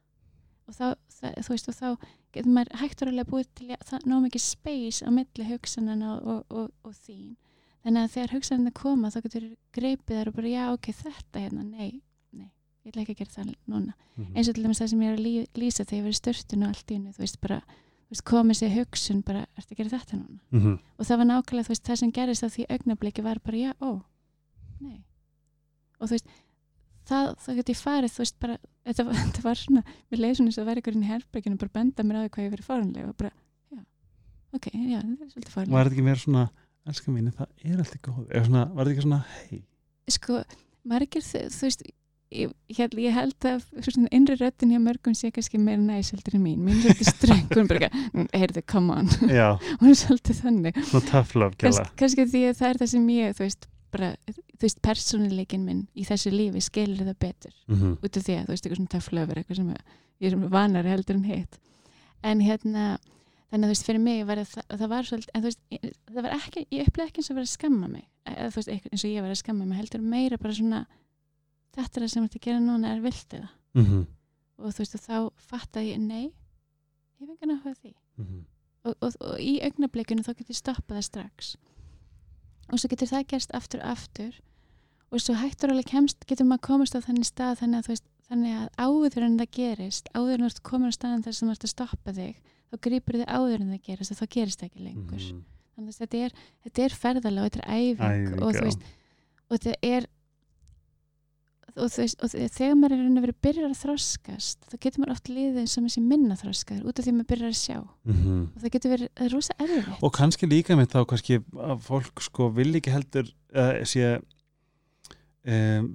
[SPEAKER 2] Og þá, það, þú veist, og þá getur maður hægt og rálega búið til ná mikið space á milli hugsunana og, og, og þín þannig að þegar hugsanina koma þá getur greipið þar og bara, já ok, þetta hérna, nei, nei, ég ætla ekki að gera það núna
[SPEAKER 1] Mhm.
[SPEAKER 2] eins og til dæmis það sem ég er að lýsa þegar ég verið störtun og allt í hennu, þú veist bara þú veist, komið sér hugsun bara, ertu að gera þetta núna
[SPEAKER 1] Mhm.
[SPEAKER 2] og það var nákvæmlega, þú veist, það sem gerist á því augnabliki var bara, já, ó, nei og þú veist það, það geti farið, þú veist, bara þetta, var- þetta var svona, mér leiði svona það væri ykkur inn í herberginu, bara benda mér á því hvað ég verið fórunlega og bara, já, ok, já, þetta er svolítið
[SPEAKER 1] Var
[SPEAKER 2] fórunlega
[SPEAKER 1] þetta ekki meira svona elska mín, það er allt í góð eða svona, var þetta ekki svona, hei
[SPEAKER 2] sko, margir, þú, veist ég, ég, ég held að svona innri röttin hjá mörgum sé kannski meira næs heldur en mín, mín er svolítið streng. Hún er bara, ekki, heyrðu, come on. Hún er svolítið þannig.
[SPEAKER 1] Svona tough love
[SPEAKER 2] Kans,
[SPEAKER 1] gæla
[SPEAKER 2] kannski því að það er það sem ég þú veist, bara, þú veist, persónuleikin minn í þessu lífi skilur það betur.
[SPEAKER 1] Mhm.
[SPEAKER 2] út af því að þú veist, eitthvað svona töfflöfur eitthvað sem ég er vanari heldur en hitt. En hérna að þú veist, fyrir mig var það, það var svolítið en þú veist, ég- það var ekki, ég upplega ekki eins og vera að skamma mig, eða þú veist, eins og ég var að skamma mig, heldur meira bara svona þetta er það sem þú ert að gera núna er viltið það?
[SPEAKER 1] Mhm.
[SPEAKER 2] og þú veist, og þá fattaði ég, nei ég fengi að hafa því.
[SPEAKER 1] Mhm.
[SPEAKER 2] og, og, og í augnablikinu þá getur stoppað það strax. Og svo getur það gerst aftur og aftur. Og svo hættur alveg kemst getur maður komast á þannig stað þannig að, veist, þannig að áður en það gerist áður en þú ert komin á staðan þar sem þú ert að stoppa þig þá grýpur þið áður en það gerist og þá gerist það ekki lengur.
[SPEAKER 1] Mhm.
[SPEAKER 2] þannig að þetta er, þetta er ferðalega og þetta er æfing,
[SPEAKER 1] Æfing,
[SPEAKER 2] og, þú veist, og þetta er og, þú veist, og þegar maður er í raun og verið byrjar að þroskast þá getur maður oft liðið eins og maður sé minna þroskaður út af því að maður byrjar að sjá.
[SPEAKER 1] Mhm.
[SPEAKER 2] og það getur verið, það er rosa erfitt.
[SPEAKER 1] Og kannski líka með þá kannski að fólk sko vil ekki heldur uh, sé um,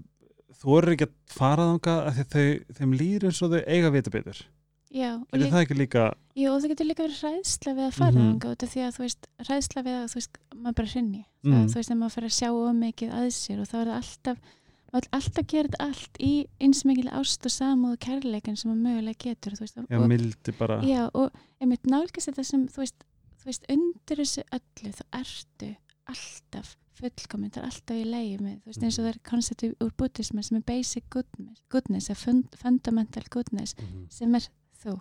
[SPEAKER 1] þú eru ekki að fara þangað að þau, þeim líður eins og þau eiga að vita betur
[SPEAKER 2] já, og líka,
[SPEAKER 1] það ekki líka
[SPEAKER 2] jú, og það getur líka verið hræðsla við að fara
[SPEAKER 1] Mhm.
[SPEAKER 2] mm -hmm. því að þú veist, hræðsla við að þú veist, maður bara hrinni
[SPEAKER 1] Mhm.
[SPEAKER 2] það, þú veist, að maður fyrir að sjá of mikið að sér og þá er það alltaf maður alltaf þetta allt í eins mikil ást og samúð og kærleikin sem maður mögulega getur þú veist,
[SPEAKER 1] já,
[SPEAKER 2] og,
[SPEAKER 1] mildi bara
[SPEAKER 2] já, og einmitt nálgast þetta sem þú veist, þú veist, undir þessu öllu þá ertu alltaf fullkominn, það er alltaf í leiði með þú veist, eins og það er konceptu úr buddhismi sem er basic goodness, goodness fundamental goodness
[SPEAKER 1] Mhm.
[SPEAKER 2] sem er þú.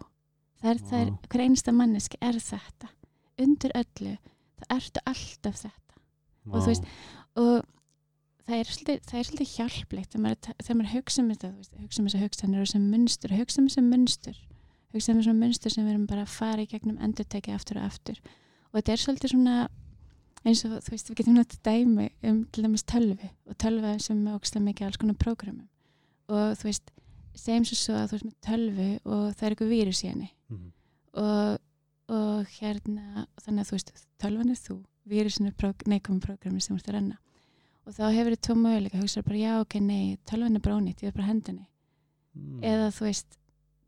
[SPEAKER 2] Það er, er,
[SPEAKER 1] Vá.
[SPEAKER 2] hver einsta manneski er þetta. Undir öllu, það ertu alltaf þetta. Og þú veist, og það er svolítið, hjálplegt þegar maður, hugsa um þetta veist, hugsa um þessa hugsanir og sem munstur hugsa um þessi munstur. Hugsa um þessi munstur sem við erum bara að fara í gegnum endurtekið aftur og aftur. Og þetta er svolítið svona eins og þú veist, við getum náttúrulega dæmi um til dæmis tölvi og tölva sem er ógstlega mikið alls konar prógramum. Og þú veist, segjum svo að þú veist með tölvu og það er eitthvað vírus í henni.
[SPEAKER 1] Mhm.
[SPEAKER 2] og, og hérna þannig að þú veist, tölvan er þú vírusin er neikvæmum prógrami sem ert að renna. Og þá hefur þið tvo möguleika hugsaður bara já ok, nei, tölvan er bara ónýtt ég er bara hendinni,
[SPEAKER 1] Mm.
[SPEAKER 2] eða þú veist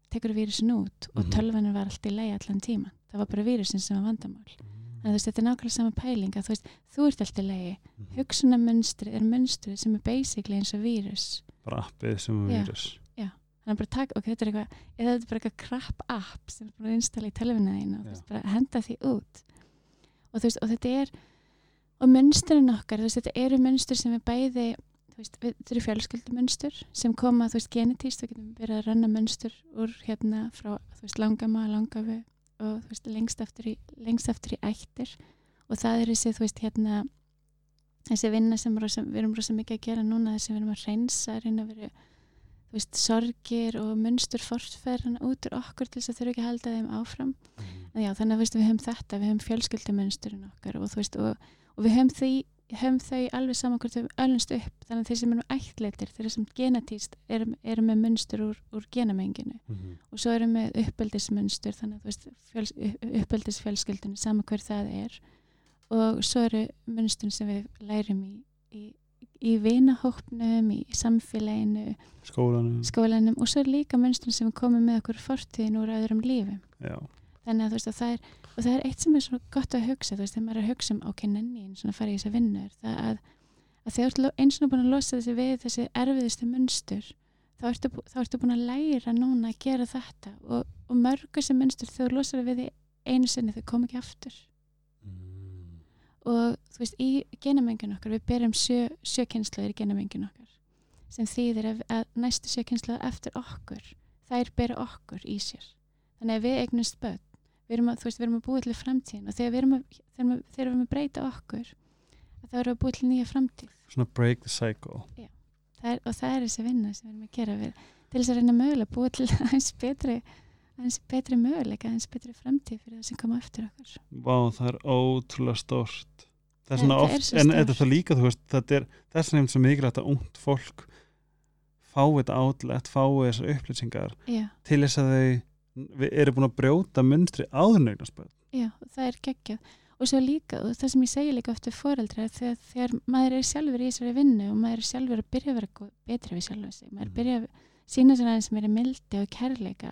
[SPEAKER 2] tekur vírusin út og
[SPEAKER 1] Mhm.
[SPEAKER 2] tölvan var alltaf í leið allan tíma, það var bara vírusin sem var vandamál, en þú veist, þetta er nákvæmlega sama pæling að þú veist, þú ert alltaf í leið
[SPEAKER 1] Mhm.
[SPEAKER 2] hugsunarmunstri er munstri sem er basically eins og vírus.
[SPEAKER 1] Bara appið sem er vírus
[SPEAKER 2] þannig að bara taka, ok, þetta er eitthvað eða þetta er bara eitthvað crap app sem er búin að installa í telefina þín og þú veist, bara henda því út. Og þú veist, og þetta er og munsturinn okkar, þú veist, þetta eru munstur sem er bæði, þú veist, við, þetta eru fjölskyldumunstur sem koma, þú veist, genetíst við getum verið að renna munstur úr hérna frá, þú veist, langama, langafi og þú veist, lengst eftir í lengst eftir í ættir. Og það er þessi, þú veist, hérna þessi vinna sem rosa, við erum rosa mikið að gera núna þessi við erum að reynsa, reyna að vera veist, sorgir og munstur fortferðana út úr okkur til þess að þurfa ekki að halda þeim áfram. En já, þannig að veist, við höfum þetta, við höfum fjölskyldumunsturinn okkar og veist, og, og við höfum því höfum þau alveg saman hvort þau öllumst upp þannig að þeir sem eru ættleitir, þeir sem genatíst eru, eru með munstur úr, úr genamenginu
[SPEAKER 1] Mhm.
[SPEAKER 2] og svo erum við uppeldismunstur þannig að fjöls, uppeldisfjölskyldunni sama hver það er. Og svo eru munstur sem við lærum í, í, í vinahópnum, í samfélaginu
[SPEAKER 1] skólanum.
[SPEAKER 2] skólanum og svo er líka munstur sem komum með okkur fortíðin úr öðrum lífum.
[SPEAKER 1] Já,
[SPEAKER 2] þannig að þú veist að það er og það er eitt sem er svo gott að hugsa þú veist þegar maður er að hugsa um ok, nenni eins og að fara í þessa vinnur það að, að þegar eins og búin að losa þessi við þessi erfiðustu munstur þá ertu, þá ertu búin að læra núna að gera þetta og, og mörg þessi munstur þegar þú losar við því einu sinni þau kom ekki aftur. Og þú veist í genamengin okkar við berjum sjö, sjö kynslaður í genamengin okkar sem þýðir að, að næstu sjö kynslaður eftir okkur þær bera okkur í sér. Þannig að við eignumst börn. Við erum að, þú veist, við erum að búa til framtíðin og þegar við erum að, þegar við, þegar við erum að breyta okkur þá erum við að búa til nýja framtíð.
[SPEAKER 1] Svona break the cycle.
[SPEAKER 2] Það er, og það er þessi vinna sem við erum að gera við, til þess að reyna mögulega búa til aðeins betri aðeins betri möguleika, aðeins betri framtíð fyrir það sem koma eftir okkur.
[SPEAKER 1] Vá, það er ótrúlega stórt. Það er svona
[SPEAKER 2] er
[SPEAKER 1] oft, en þetta er það líka þú veist, þetta er þess vegna svo mikilvægt að ungt fólk fái þetta átlætt, fái þessar upplýsingar
[SPEAKER 2] já,
[SPEAKER 1] til þess að þau erum búin að brjóta munstri áðurnaugnarspöð
[SPEAKER 2] já, það er geggjað. Og svo líka, og það sem ég segi líka eftir foreldra er þegar, þegar maður er sjálfur í þessari vinnu og maður er sjálfur að byrja að vera betri við sjálfur sig, maður
[SPEAKER 1] Mhm.
[SPEAKER 2] byrja að sína sér aðeins meira mildi og kærleika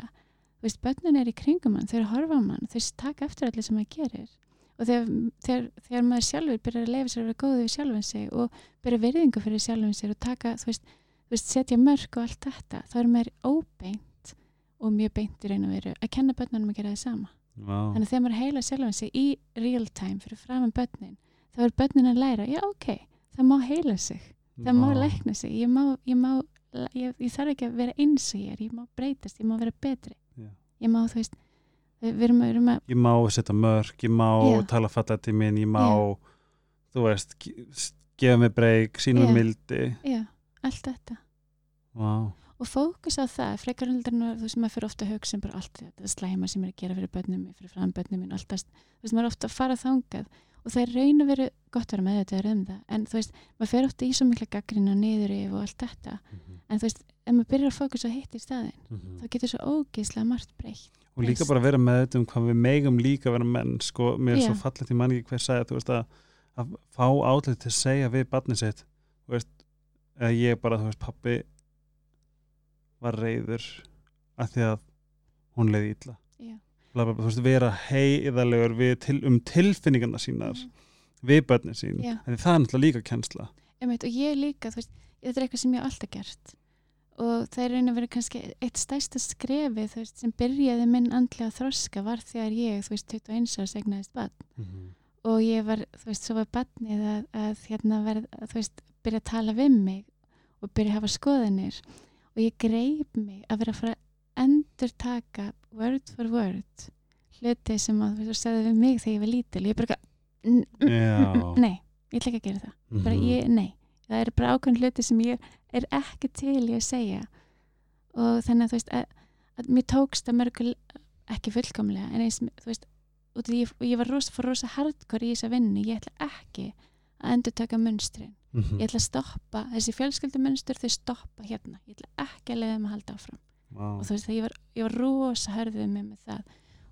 [SPEAKER 2] þú veist, börnun er í kringum mann, þau eru að horfa á mann þau taka eftir allir sem maður gerir og þegar, þegar, þegar maður sjálfur byrjar að leifa sér að vera góð við sjálfum sig og byrja virðingu fyrir sjálfum sér og taka, þú veist, þú veist setja mörg og allt þetta, þá er maður óbeint og mjög beint í raun og veru að kenna börnunum að gera það sama
[SPEAKER 1] Vá,
[SPEAKER 2] þannig að þegar maður heila sjálfan sig í real time fyrir framan börnin þá er börnin að læra, já ok það má heila sig, það má
[SPEAKER 1] vá.
[SPEAKER 2] lækna sig ég, má, ég, má, ég, ég þarf ekki að vera eins og ég er, ég má breytast, ég má vera betri. Ég má, þú veist við erum, erum að,
[SPEAKER 1] ég má setja mörg, ég má
[SPEAKER 2] Já.
[SPEAKER 1] tala falla til mín, ég má þú veist, gefa mig breyk sína mig mildi.
[SPEAKER 2] Já, allt þetta.
[SPEAKER 1] Vá,
[SPEAKER 2] og fókus á það, frekar heldur en þú veist, maður fyrir ofta að hugsa um bara allt þetta slæma sem er að gera fyrir börnum fyrir fram börnum mín allt það, þú veist, maður er ofta að fara þangað og það er raun að vera gott að vera með þetta um það, en þú veist, maður fer ofta í svo mikla gaggrina niður yfir og allt þetta. En þú veist, ef maður byrjar að fókusa hitt í staðin,
[SPEAKER 1] Mhm.
[SPEAKER 2] þá getur svo ógeðslega margt breytt.
[SPEAKER 1] og líka bara vera með þetta um hvað við megum líka vera menn sko, mér er svo eða ég bara, þú veist, pappi var reyður af því að hún leiði bla, þú veist, vera heiðalegur til, um tilfinningarna sínar
[SPEAKER 2] Mhm.
[SPEAKER 1] við börnin sín, það er náttúrulega líka kennsla.
[SPEAKER 2] Einmitt, og ég líka, veist, þetta er eitthvað sem ég hef alltaf gert. Og það er raun að vera kannski eitt stærsta skrefi veist, sem byrjaði minn andlega þroska var þegar ég, þú veist, 21 árs egnaðist bann og ég var, þú veist, svo var bannið að, að hérna verð, að, þú veist, byrja að tala við mig og byrja að hafa skoðanir og ég greip mig að vera að fara að endur taka word for word hluti sem að þú segði við mig þegar ég var lítil. Ég bara, "N- mm, mm, mm, nei, ég ætla ekki að gera það. Bara
[SPEAKER 1] Mhm.
[SPEAKER 2] ég, nei, það er bara ákveðin hluti sem ég er ekki til í að segja. Og þannig að þú veist að, að mér tókst að mörgul ekki fullkomlega en eins, þú veist ég, ég var rosa, fór rosa hardcore í þessa vinnu. Ég ætla ekki að endur taka munstrin,
[SPEAKER 1] Mhm.
[SPEAKER 2] ég ætla að stoppa þessi fjölskyldumunstur þau stoppa hérna. Ég ætla ekki að leiða mig að halda áfram.
[SPEAKER 1] Vá.
[SPEAKER 2] og þú veist, ég var, ég var rosa hörðuð með með það.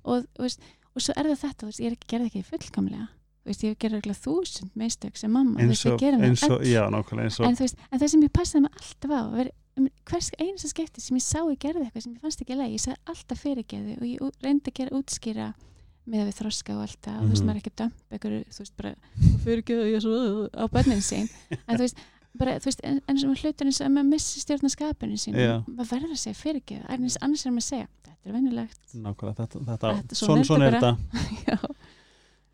[SPEAKER 2] Og, þú veist, og svo er það þetta, þú veist, ég er ekki gerði ekki fullkomlega. Þú veist, ég gerði ekki þúsund meistök sem mamma, þú veist,
[SPEAKER 1] og,
[SPEAKER 2] gerum
[SPEAKER 1] eins
[SPEAKER 2] það
[SPEAKER 1] og, og
[SPEAKER 2] en, þú veist, en það sem ég passaði mig alltaf á veri, um, hvers einasta skipti sem ég sá ég gerði eitthvað sem ég fannst ekki að leið ég sagði alltaf fyrirgeði og ég reyndi að gera útskýra með að við þroska og allt það og þú veist
[SPEAKER 1] Mhm.
[SPEAKER 2] maður er ekki að dömpa einhverju þú veist bara fyrirgeði ég svo á bönnin sín. En þú veist bara, þú veist, en, en sem hlutur eins og að maður missi stjórna skapinu sín
[SPEAKER 1] Já.
[SPEAKER 2] maður verður að segja fyrirgeði annars, annars er maður að segja þetta er venjulegt.
[SPEAKER 1] Nákvæmlega þetta, þetta,
[SPEAKER 2] Þetta-
[SPEAKER 1] svona, er þetta.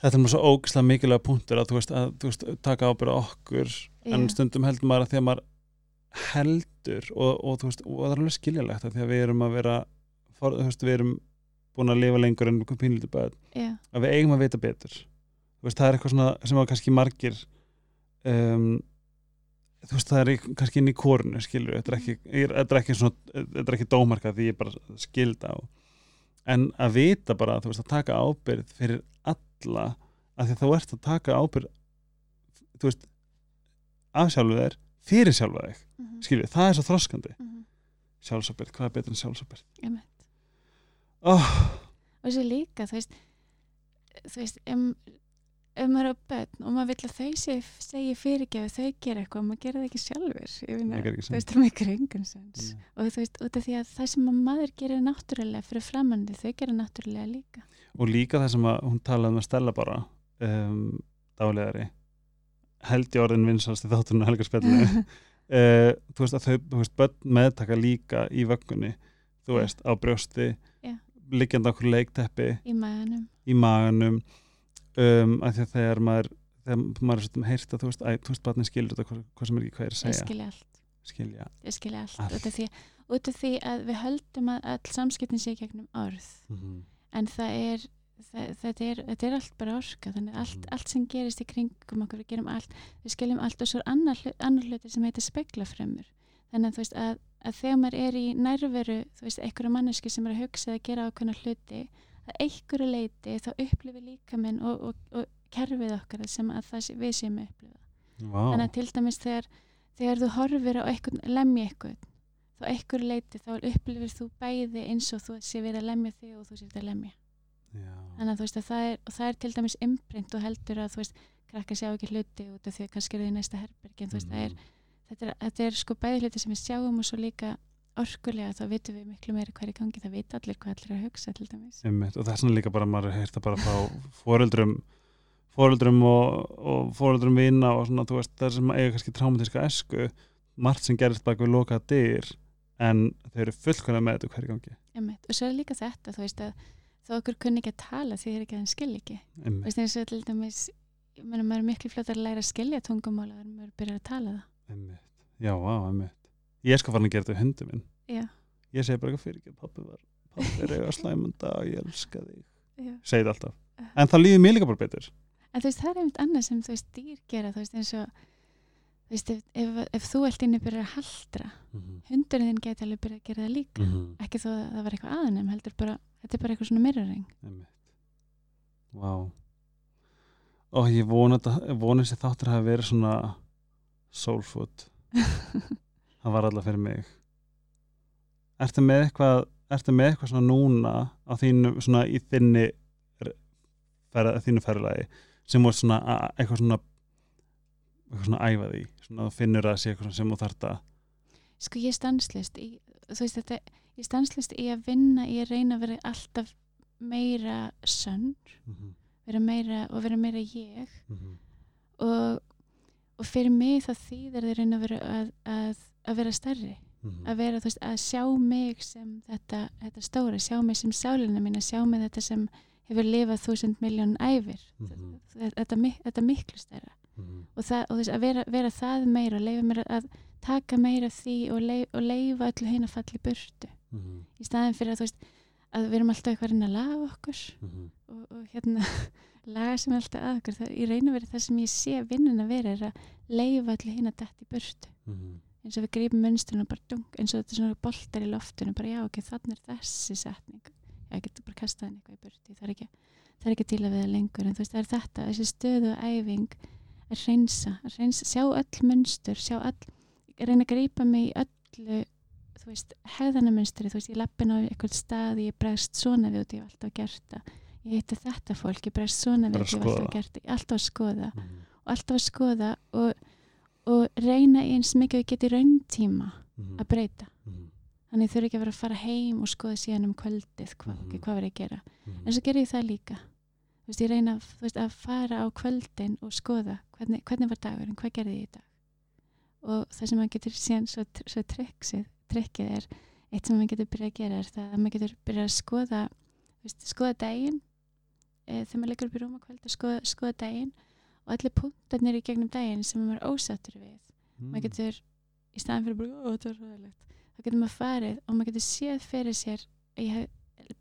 [SPEAKER 1] Þetta er mjög svo ógislega mikilvæga punktur að þú veist, að, þú veist taka ábyrða okkur. En
[SPEAKER 2] já,
[SPEAKER 1] stundum heldur maður að því að maður heldur og, og, þú veist, og það er alveg skiljalegt að því að við erum að vera for, þú veist, við erum búin að lifa lengur en pínlítið bæð
[SPEAKER 2] já,
[SPEAKER 1] að við eigum að vita betur. Veist, það er eitthvað svona sem að kannski margir um, þú veist, það er kannski inn í kórunu skilur, þetta er ekki, ég- þetta er ekki svona, þetta er ekki dómarka því ég bara skilda á. En að vita bara, þú veist, að taka ábyrð fyrir alla, að því þú ert að taka ábyrð þú veist, af sjálfu þér fyrir sjálfa þig,
[SPEAKER 2] mhm,
[SPEAKER 1] skilur, það er svo þroskandi.
[SPEAKER 2] Mhm,
[SPEAKER 1] sjálfsábyrð, hvað er betur en sjálfsábyrð
[SPEAKER 2] einmitt.
[SPEAKER 1] Oh,
[SPEAKER 2] og svo líka þú veist þú veist, ef, ef maður á börn og maður vill að þau seg, segi fyrirgefi þau gera eitthvað, maður gera það ekki sjálfur finna, þú veist, það mikil engan sens. Og þú veist, út af því að það sem að maður gerir náttúrulega fyrir framandi, þau gera náttúrulega líka.
[SPEAKER 1] Og líka það sem að hún talaði með Stella bara um, dálegari held ég orðin vinsalst í þáttunum helgarspjallinu. Uh, þú veist að þau, þú veist, börn meðtaka líka í vöggunni, þú veist, á brjósti. Liggjandi okkur leikteppi
[SPEAKER 2] í maðanum
[SPEAKER 1] í maganum um, að því að þegar maður þegar maður er svona heyrt að þú veist, æ, þú veist, barnin skilur þetta hvað, hvað sem er ekki hvað er að
[SPEAKER 2] ég
[SPEAKER 1] segja.
[SPEAKER 2] skilja allt,
[SPEAKER 1] skilja,
[SPEAKER 2] ég skilja allt,
[SPEAKER 1] Allt.
[SPEAKER 2] Út, af því, út af því að við höldum að all samskiptin sé gegnum orð.
[SPEAKER 1] Mm
[SPEAKER 2] en það er þetta, er, þetta er allt bara orka þannig að allt,
[SPEAKER 1] Mhm.
[SPEAKER 2] allt sem gerist í kringum okkur við gerum allt, við skiljum allt og svo er annar, annar hluti sem heitir speglafrömmur þannig að þú veist að, að þegar maður er í nærveru, þú veist, einhverju manneski sem er að hugsa eða gera ákveðna hluti að einhverju leiti þá upplifir líka minn og, og, og kerfið okkar sem að það við séum að upplifa.
[SPEAKER 1] Vá,
[SPEAKER 2] þannig að til dæmis þegar, þegar þú horfir á einhvern, lemja einhvern þá einhverju leiti þá upplifir þú bæði eins og þú sé verið að lemja þig og þú sé verið að lemja.
[SPEAKER 1] Já,
[SPEAKER 2] þannig að þú veist að það er, það er til dæmis imprint og heldur að þú veist krakka sjá ekki hluti út af því að kannski er þið í næsta herbergi en þú veist það er, þetta er, þetta er sko bæði hluti sem við sjáum og svo líka orkulega þá vitum við miklu meira hvað er í gangi það vita allir hvað allir er að hugsa til dæmis.
[SPEAKER 1] Einmitt, og það er svona líka bara maður heirt að bara fá foreldrum foreldrum og, og foreldrum vina og svona, þú veist, það sem eiga kannski traumatíska esku, margt sem gerist bak við lokaða dyr, en þau eru fullkvæmlega með þetta hverju gangi.
[SPEAKER 2] Einmitt. og svo er líka þetta þú veist að þó okkur kunni ekki að tala því er ekki að hann skil ekki. Þú
[SPEAKER 1] Einmitt,
[SPEAKER 2] veist eins og til dæmis maður er miklu fljótt að læra að skilja tungumála þegar maður byrjar að tala það
[SPEAKER 1] einmitt, já, á, einmitt. Ég skal fara að gera þetta við hundi minn
[SPEAKER 2] já,
[SPEAKER 1] ég segi bara eitthvað fyrir ekki, pappi var pappi er eiga slæmum dag, ég elska þig.
[SPEAKER 2] Já.
[SPEAKER 1] segi þetta alltaf, en það líður mér líka bara betur.
[SPEAKER 2] En þú veist það er einmitt annað sem þú veist dýr gera þú veist eins og þú veist, ef, ef, ef þú ert inni byrjar að haldra hundurinn þinn geti alveg byrjað að gera það líka.
[SPEAKER 1] Mhm.
[SPEAKER 2] ekki þó að það var eitthvað aðeinem heldur bara, þetta er bara eitthvað svona mirroring.
[SPEAKER 1] Einmitt. Vá. Og ég vona vona þessi þáttur hafi verið svona soul food það var alltaf fyrir mig Ertu með eitthvað Ertu með eitthvað svona núna á þínu, svona í þinni ferð, þínu ferðlagi sem voru svona eitthvað svona eitthvað svona æfað í svona þú finnur að sé eitthvað sem þú þarft að
[SPEAKER 2] sko ég er stanslist í, þú veist þetta, ég stanslist í að vinna í að reyna að vera alltaf meira sönn
[SPEAKER 1] Mhm.
[SPEAKER 2] vera meira og vera meira ég
[SPEAKER 1] Mhm.
[SPEAKER 2] og, og fyrir mig það þýðir það reyna að vera að, að, að vera stærri
[SPEAKER 1] Mhm.
[SPEAKER 2] að vera, þú veist, að sjá mig sem þetta, þetta stóra, sjá mig sem sálina mín að sjá mig þetta sem hefur lifað þúsund miljón æfir
[SPEAKER 1] Mhm.
[SPEAKER 2] þetta, mi- þetta miklu stærra
[SPEAKER 1] Mhm.
[SPEAKER 2] og, það, og þess, að vera, vera það meira og leifa mér að taka meira því og, leif, og leifa öllu hinn að falla í burtu
[SPEAKER 1] Mhm.
[SPEAKER 2] í staðin fyrir að þú veist að við erum alltaf eitthvað að laga okkur
[SPEAKER 1] Mhm.
[SPEAKER 2] og, og hérna laga sem er alltaf að okkur það, í raun og verið það sem ég sé vinnun að vera er að leifa öllu hinn að detta í burtu.
[SPEAKER 1] Mhm.
[SPEAKER 2] eins og við grípum munstrinu og bara dung eins og þetta er svona boltar í loftinu bara já ok, þannig er þessi setning. Ég getur bara kastað henni eitthvað í burtu það er ekki, það er ekki að díla við það lengur en þú veist það er þetta, þessi stöðu og æfing að hreinsa, að hreinsa sjá öll munstur, sjá öll reyna að grípa mig í öllu þú veist, hegðanamunstri, þú veist ég lappin á eitthvað stað, ég bregst svona við út ég hef alltaf gert það, ég heiti þetta fólk ég svona við
[SPEAKER 1] Bara
[SPEAKER 2] út, ég hef alltaf að skoða
[SPEAKER 1] Mhm.
[SPEAKER 2] og alltaf að skoða og, og reyna eins mikið og geti rauntíma
[SPEAKER 1] Mhm.
[SPEAKER 2] að breyta
[SPEAKER 1] Mhm.
[SPEAKER 2] þannig þurfi ekki að vera að fara heim og skoða síðan um kvöldið hva,
[SPEAKER 1] Mhm.
[SPEAKER 2] okay, hvað verið að gera
[SPEAKER 1] Mhm.
[SPEAKER 2] en svo ger ég það líka þú veist, ég reyna veist, að fara á kvöldin og skoða hvernig, hvernig var dagurinn, hvað gerði ég í dag og það sem maður getur síðan svo, svo triksið, trikkið er eitt sem maður getur byrjað að gera er það að maður getur byrjað að skoða veist, skoða daginn e, þegar maður leikur upp í rúma kvöld að skoða, skoða daginn og allir punktarnir í gegnum daginn sem maður er ósáttur við
[SPEAKER 1] Mhm.
[SPEAKER 2] maður getur í staðan fyrir bara, ó þetta er ræðilegt þá getur maður farið og maður getur séð fyrir sér að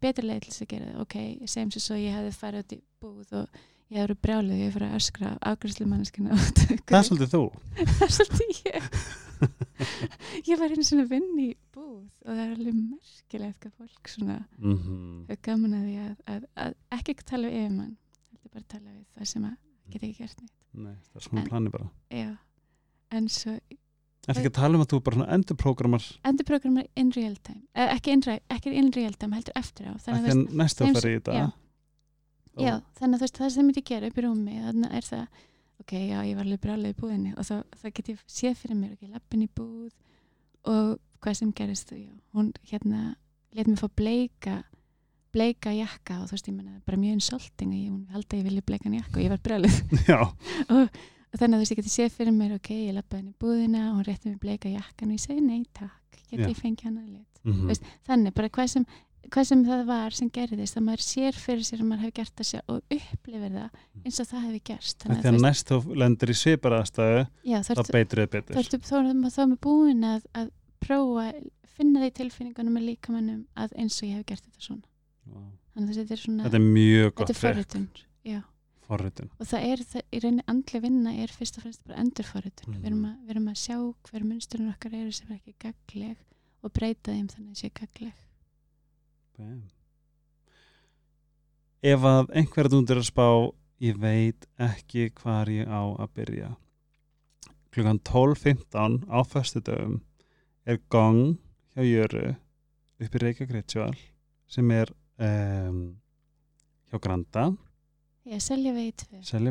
[SPEAKER 2] betra leið til þess að gera það. Ok, ég segjum svo að ég hefði farið út í búð og ég hefði verið brjálið ég hefði farið að öskra afgræslu manneskina
[SPEAKER 1] Það er svolítið þú.
[SPEAKER 2] Það er svolítið ég. Ég var einu svona vinn í búð og það er alveg merkilegt hvað fólk svona
[SPEAKER 1] Mhm.
[SPEAKER 2] hefur gaman að því að, að, að ekki ekki tala við yfirmann heldur bara að tala við það sem að geta ekki gert neitt.
[SPEAKER 1] Nei, það er svona
[SPEAKER 2] En-
[SPEAKER 1] plani bara.
[SPEAKER 2] Já, en svo
[SPEAKER 1] Er ekki að tala um að þú bara endurprogrammar
[SPEAKER 2] endurprogrammar in real time eh, ekki, in, ekki in real time, heldur eftir á. Þannig að,
[SPEAKER 1] næstu að fara í þetta?
[SPEAKER 2] já. já, þannig að þú veist, það sem ég gera upp í rúmi þannig er það, ok, já, ég var alveg brálið í búðinni og þá, þá get ég séð fyrir mér ok, lappin í búð og hvað sem gerist, já, hún hérna let mér fá bleika bleika jakka og þú veist, ég menna bara mjög insulting að ég, haldi að ég vilja bleikan jakka og ég var brálið
[SPEAKER 1] Já,
[SPEAKER 2] og þannig að þú veist, ég geti séð fyrir mér ok, ég lappaði henni búðina og hún rétti mér bleika jakkan og ég segi nei takk, geti ég fengið hann að lit
[SPEAKER 1] Mhm.
[SPEAKER 2] Veist, þannig, bara hvað sem, hvað sem það var sem gerðist, að maður sér fyrir sér að maður hefur gert það sér og upplifir það eins og það hefur gerst. Þú veist,
[SPEAKER 1] næst þú lendir í sviparaðstæðu
[SPEAKER 2] þá
[SPEAKER 1] þá beitur
[SPEAKER 2] þá
[SPEAKER 1] betur.
[SPEAKER 2] þá er þá með búin að, að prófa, finna því tilfinningunum með líkamannum að eins og ég hef gert þetta svona.
[SPEAKER 1] Vá.
[SPEAKER 2] þannig að þetta er svona,
[SPEAKER 1] Þetta er mjög
[SPEAKER 2] þetta
[SPEAKER 1] gott
[SPEAKER 2] er forritun já,
[SPEAKER 1] forritun.
[SPEAKER 2] Og það er, það, í rauninni andli vinna er fyrst og fremst bara endurforritun.
[SPEAKER 1] Mhm.
[SPEAKER 2] við, erum að, við erum að sjá hver munsturinn okkar eru sem er ekki gagleg og breyta þeim þannig að
[SPEAKER 1] Bam. Ef að einhverjum undir að spá ég veit ekki hvar ég á að byrja. Klukkan 12.15 á föstudöfum er gong hjá Jöru upp í Reykjavík sem er um, hjá Granda.
[SPEAKER 2] Ég selja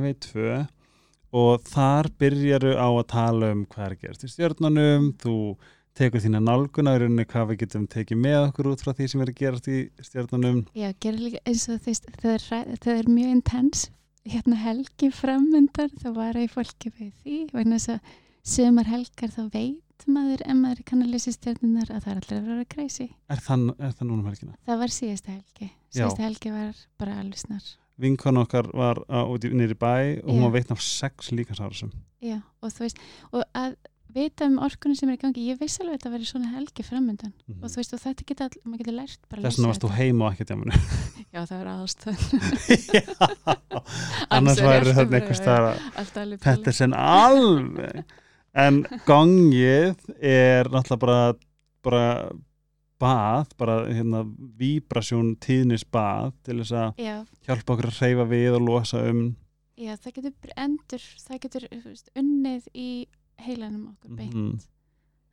[SPEAKER 2] við
[SPEAKER 1] 2 og þar byrjaru á að tala um hvað er að gerast í stjörnunum. Þú tekur þína nálguna í rauninni hvað við getum tekið með okkur út frá því sem er að gerast í stjörnunum
[SPEAKER 2] Já, gera líka eins og þú veist, það er, það er mjög intens hérna helgi framöndar þá var ég fólki við því vegna þess að sömar helgar þá veit maður en maður kann að lesa stjórnunar að það er allir að vera crazy.
[SPEAKER 1] Er er það núna um helgina?
[SPEAKER 2] Það var síðasta helgi.
[SPEAKER 1] Já.
[SPEAKER 2] Síðasta helgi var bara alveg snar.
[SPEAKER 1] Vinkon okkar var út í nýri bæ og hún
[SPEAKER 2] Já.
[SPEAKER 1] var veitna af sex líkansárasum.
[SPEAKER 2] Já, og þú veist, og að vita um orkunum sem er í gangi, ég veist alveg að þetta verið svona helgi framöndan og þú veist, og þetta geta, all- maður getur lært
[SPEAKER 1] Þess vegna varst þú
[SPEAKER 2] þetta.
[SPEAKER 1] heima og ekki tjáminu.
[SPEAKER 2] Já, það var aðstöð.
[SPEAKER 1] Annars væri einhvers
[SPEAKER 2] bara-
[SPEAKER 1] staðar
[SPEAKER 2] Alltaf alveg
[SPEAKER 1] Þetta En gongið er náttúrulega bara, bara bað, bara hérna víbrasjón tíðnis bað til þess að
[SPEAKER 2] Já,
[SPEAKER 1] hjálpa okkur að hreyfa við og losa um.
[SPEAKER 2] Já, það getur endur, það getur unnið í heilanum okkur beint.
[SPEAKER 1] Mhm.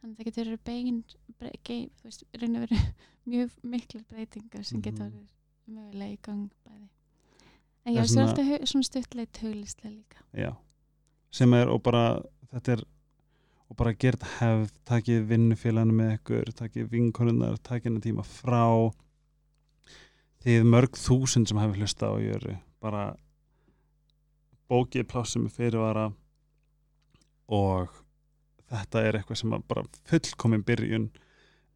[SPEAKER 2] Þannig að það getur verið bein, bre, gein, þú veist, raun að vera mjög miklar breytingar sem getur
[SPEAKER 1] Mhm.
[SPEAKER 2] mögulega í gang bæði. En já,
[SPEAKER 1] er
[SPEAKER 2] svo er
[SPEAKER 1] svona-
[SPEAKER 2] stuttleit huglislega líka.
[SPEAKER 1] já, sem er og bara þetta er og bara þetta hefð, takið vinnufélaginu með ykkur, takið vinkonunar takið hennar tíma frá þið mörg þúsund sem hefur hlusta á jöru bara bókið plássum fyrirvara og þetta er eitthvað sem bara fullkomin byrjun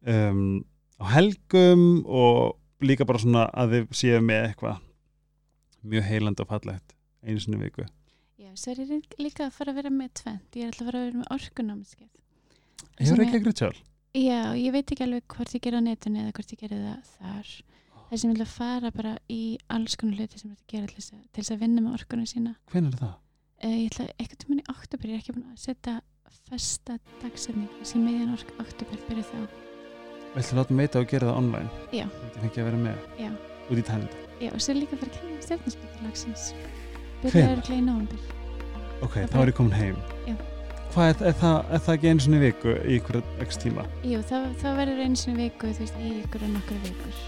[SPEAKER 1] um, á helgum og líka bara svona að þið séu með eitthvað mjög heilandi og fallegt einu sinni í viku.
[SPEAKER 2] Já, svo er ég líka að fara að vera með tvent ég er alltaf að fara að vera með orkunámskeið.
[SPEAKER 1] Hefur
[SPEAKER 2] Sem
[SPEAKER 1] ekki
[SPEAKER 2] er-
[SPEAKER 1] ekkert sjálf?
[SPEAKER 2] Já, ég veit ekki alveg hvort ég gera á netinu eða hvort ég gera það þar. Þess að ég vil að fara bara í alls konar hluti sem ég ætla að gera til þess að, til þess að vinna með orkunum sína.
[SPEAKER 1] Hvenær er það?
[SPEAKER 2] Uh, ég ætla eitthvað tímann í oktober ég er ekki búin að setja festa dagsetning sem miðjan ork oktober fyrir þá
[SPEAKER 1] Viltu láta mig veita og gera það online?
[SPEAKER 2] Já.
[SPEAKER 1] Viltu fengið að vera með?
[SPEAKER 2] Já.
[SPEAKER 1] Út í tælenda?
[SPEAKER 2] Já, og er líka að fara að kynna stjórnarspillalagsins
[SPEAKER 1] Hvenær?
[SPEAKER 2] byrjaður að kleina november
[SPEAKER 1] Ok, þá er ég komin heim
[SPEAKER 2] Já.
[SPEAKER 1] Hvað er, er, það, er það ekki einu sinni í viku í ykkur x tíma?
[SPEAKER 2] Jú, það, það verður einu sinni í viku þú veist, í ykkur og nokkur vikur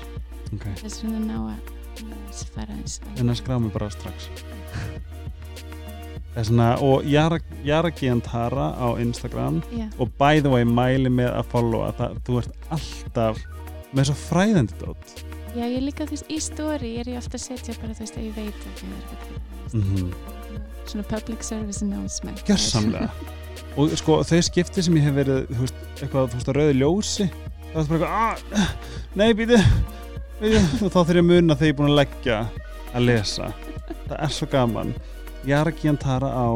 [SPEAKER 1] Ok,
[SPEAKER 2] þess vegna ná að ná að eins
[SPEAKER 1] en það skrá mig bara strax svona, og Jara, Jara Giantara á Instagram
[SPEAKER 2] Já,
[SPEAKER 1] og by the way mæli með að followa það, þú ert alltaf með svo fræðandi dót.
[SPEAKER 2] Já, ég líka þú veist, í story er ég ofta að setja bara þú veist, að ég veit að það er eitthvað
[SPEAKER 1] mm
[SPEAKER 2] svona public service announcement.
[SPEAKER 1] Gjörsamlega. Og sko þau skipti sem ég hef verið þú veist, eitthvað, þú veist, að rauði ljósi það er bara eitthvað, ah, nei býti og þá þurf ég að muna þegar ég er búin að leggja að lesa. Það er svo gaman Jara Giantara á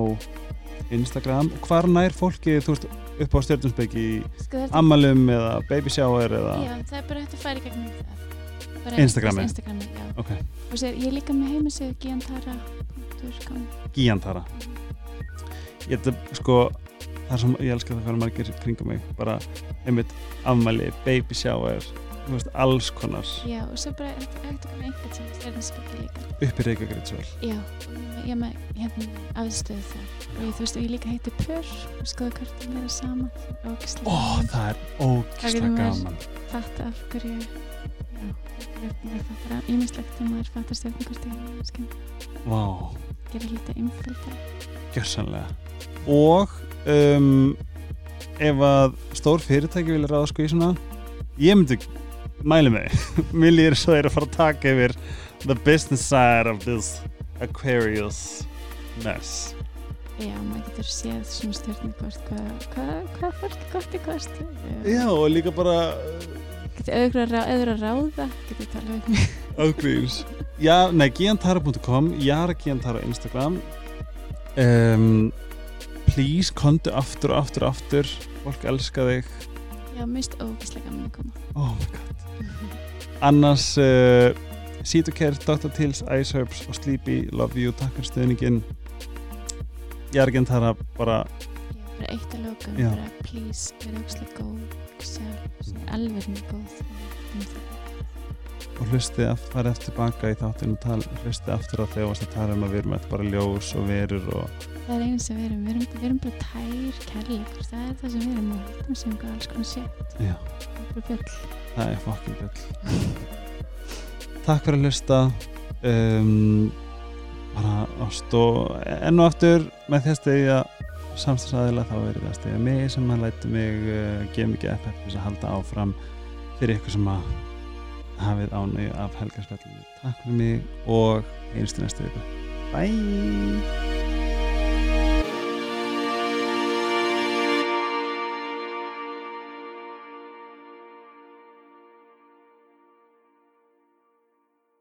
[SPEAKER 1] Instagram. Og hvar nær fólki þú veist, upp á stjórnumsbyggi í
[SPEAKER 2] sko,
[SPEAKER 1] ammalum eða baby shower eða
[SPEAKER 2] já, það er bara hægt að í gegnum það. Veist, Instagramið, já.
[SPEAKER 1] Ok,
[SPEAKER 2] og sér, ég líka með heimasöðu giantara.com
[SPEAKER 1] Giantara ég þetta sko það er sem ég elska það að fara margir kringum mig. Bara einmitt afmæli, baby shower þú veist, alls konar.
[SPEAKER 2] Já, og svo bara er þetta hægt að koma einhvern sem stjórnarspilli líka.
[SPEAKER 1] Upp í Reykjavík
[SPEAKER 2] já, ég er með hérna aðstöðu þar. Og ég, þú veist, og ég líka heiti Pör og skoða hvort það vera saman. Og
[SPEAKER 1] það er ógislega gaman.
[SPEAKER 2] Fatta af hverju já, maður fattar að ímislegt þegar maður fattar stjórnarkorti
[SPEAKER 1] Vá,
[SPEAKER 2] gera lítið einföldar
[SPEAKER 1] gjörsanlega og um, ef að stór fyrirtæki vilja ráða sko í svona ég myndi mæli mig mér lýr svo er að fara að taka yfir the business side of this Aquarius mess.
[SPEAKER 2] Já, maður getur séð svona stjórnarkort hvað hva, er gott í kost
[SPEAKER 1] Já, og líka bara
[SPEAKER 2] getur öðru að, ráða getur talað um.
[SPEAKER 1] Ágríns Já, nei, giantara.com Jara Giantara á Instagram. Um, Please, kontu aftur aftur aftur. Fólk elska þig.
[SPEAKER 2] Já, mist ógislega gaman að koma.
[SPEAKER 1] Oh my god Annars uh, Citocare, Dr. Tills, Ice Herbs og Sleepy Love you, takk fyrir stöðningin Jara Giantara bara
[SPEAKER 2] já, bara eitt að lóka
[SPEAKER 1] Já.
[SPEAKER 2] bara please, vera ógislega góð alveg mjög góð. Um það
[SPEAKER 1] og hlustið að fara eftir baka í þáttinu og tal, hlustið aftur á þegar þú varst að tala um að við erum eftir bara ljós og verur og
[SPEAKER 2] það er einu sem við erum, við erum, við erum bara tær kærleikur, það er það sem við erum og við sem eitthvað alls konar sétt
[SPEAKER 1] já,
[SPEAKER 2] bara bjöll
[SPEAKER 1] það er fokkin bjöll Takk fyrir að hlusta. Um, bara ást og enn og aftur með þess að ég samstagsæðila þá er það stegja mig sem að læti mig uh, gefa mikið effekt þess að halda áfram fyrir ykkur sem að hafið ánægju af helgarspillinu Takk fyrir mig og einstu næstu viku Bye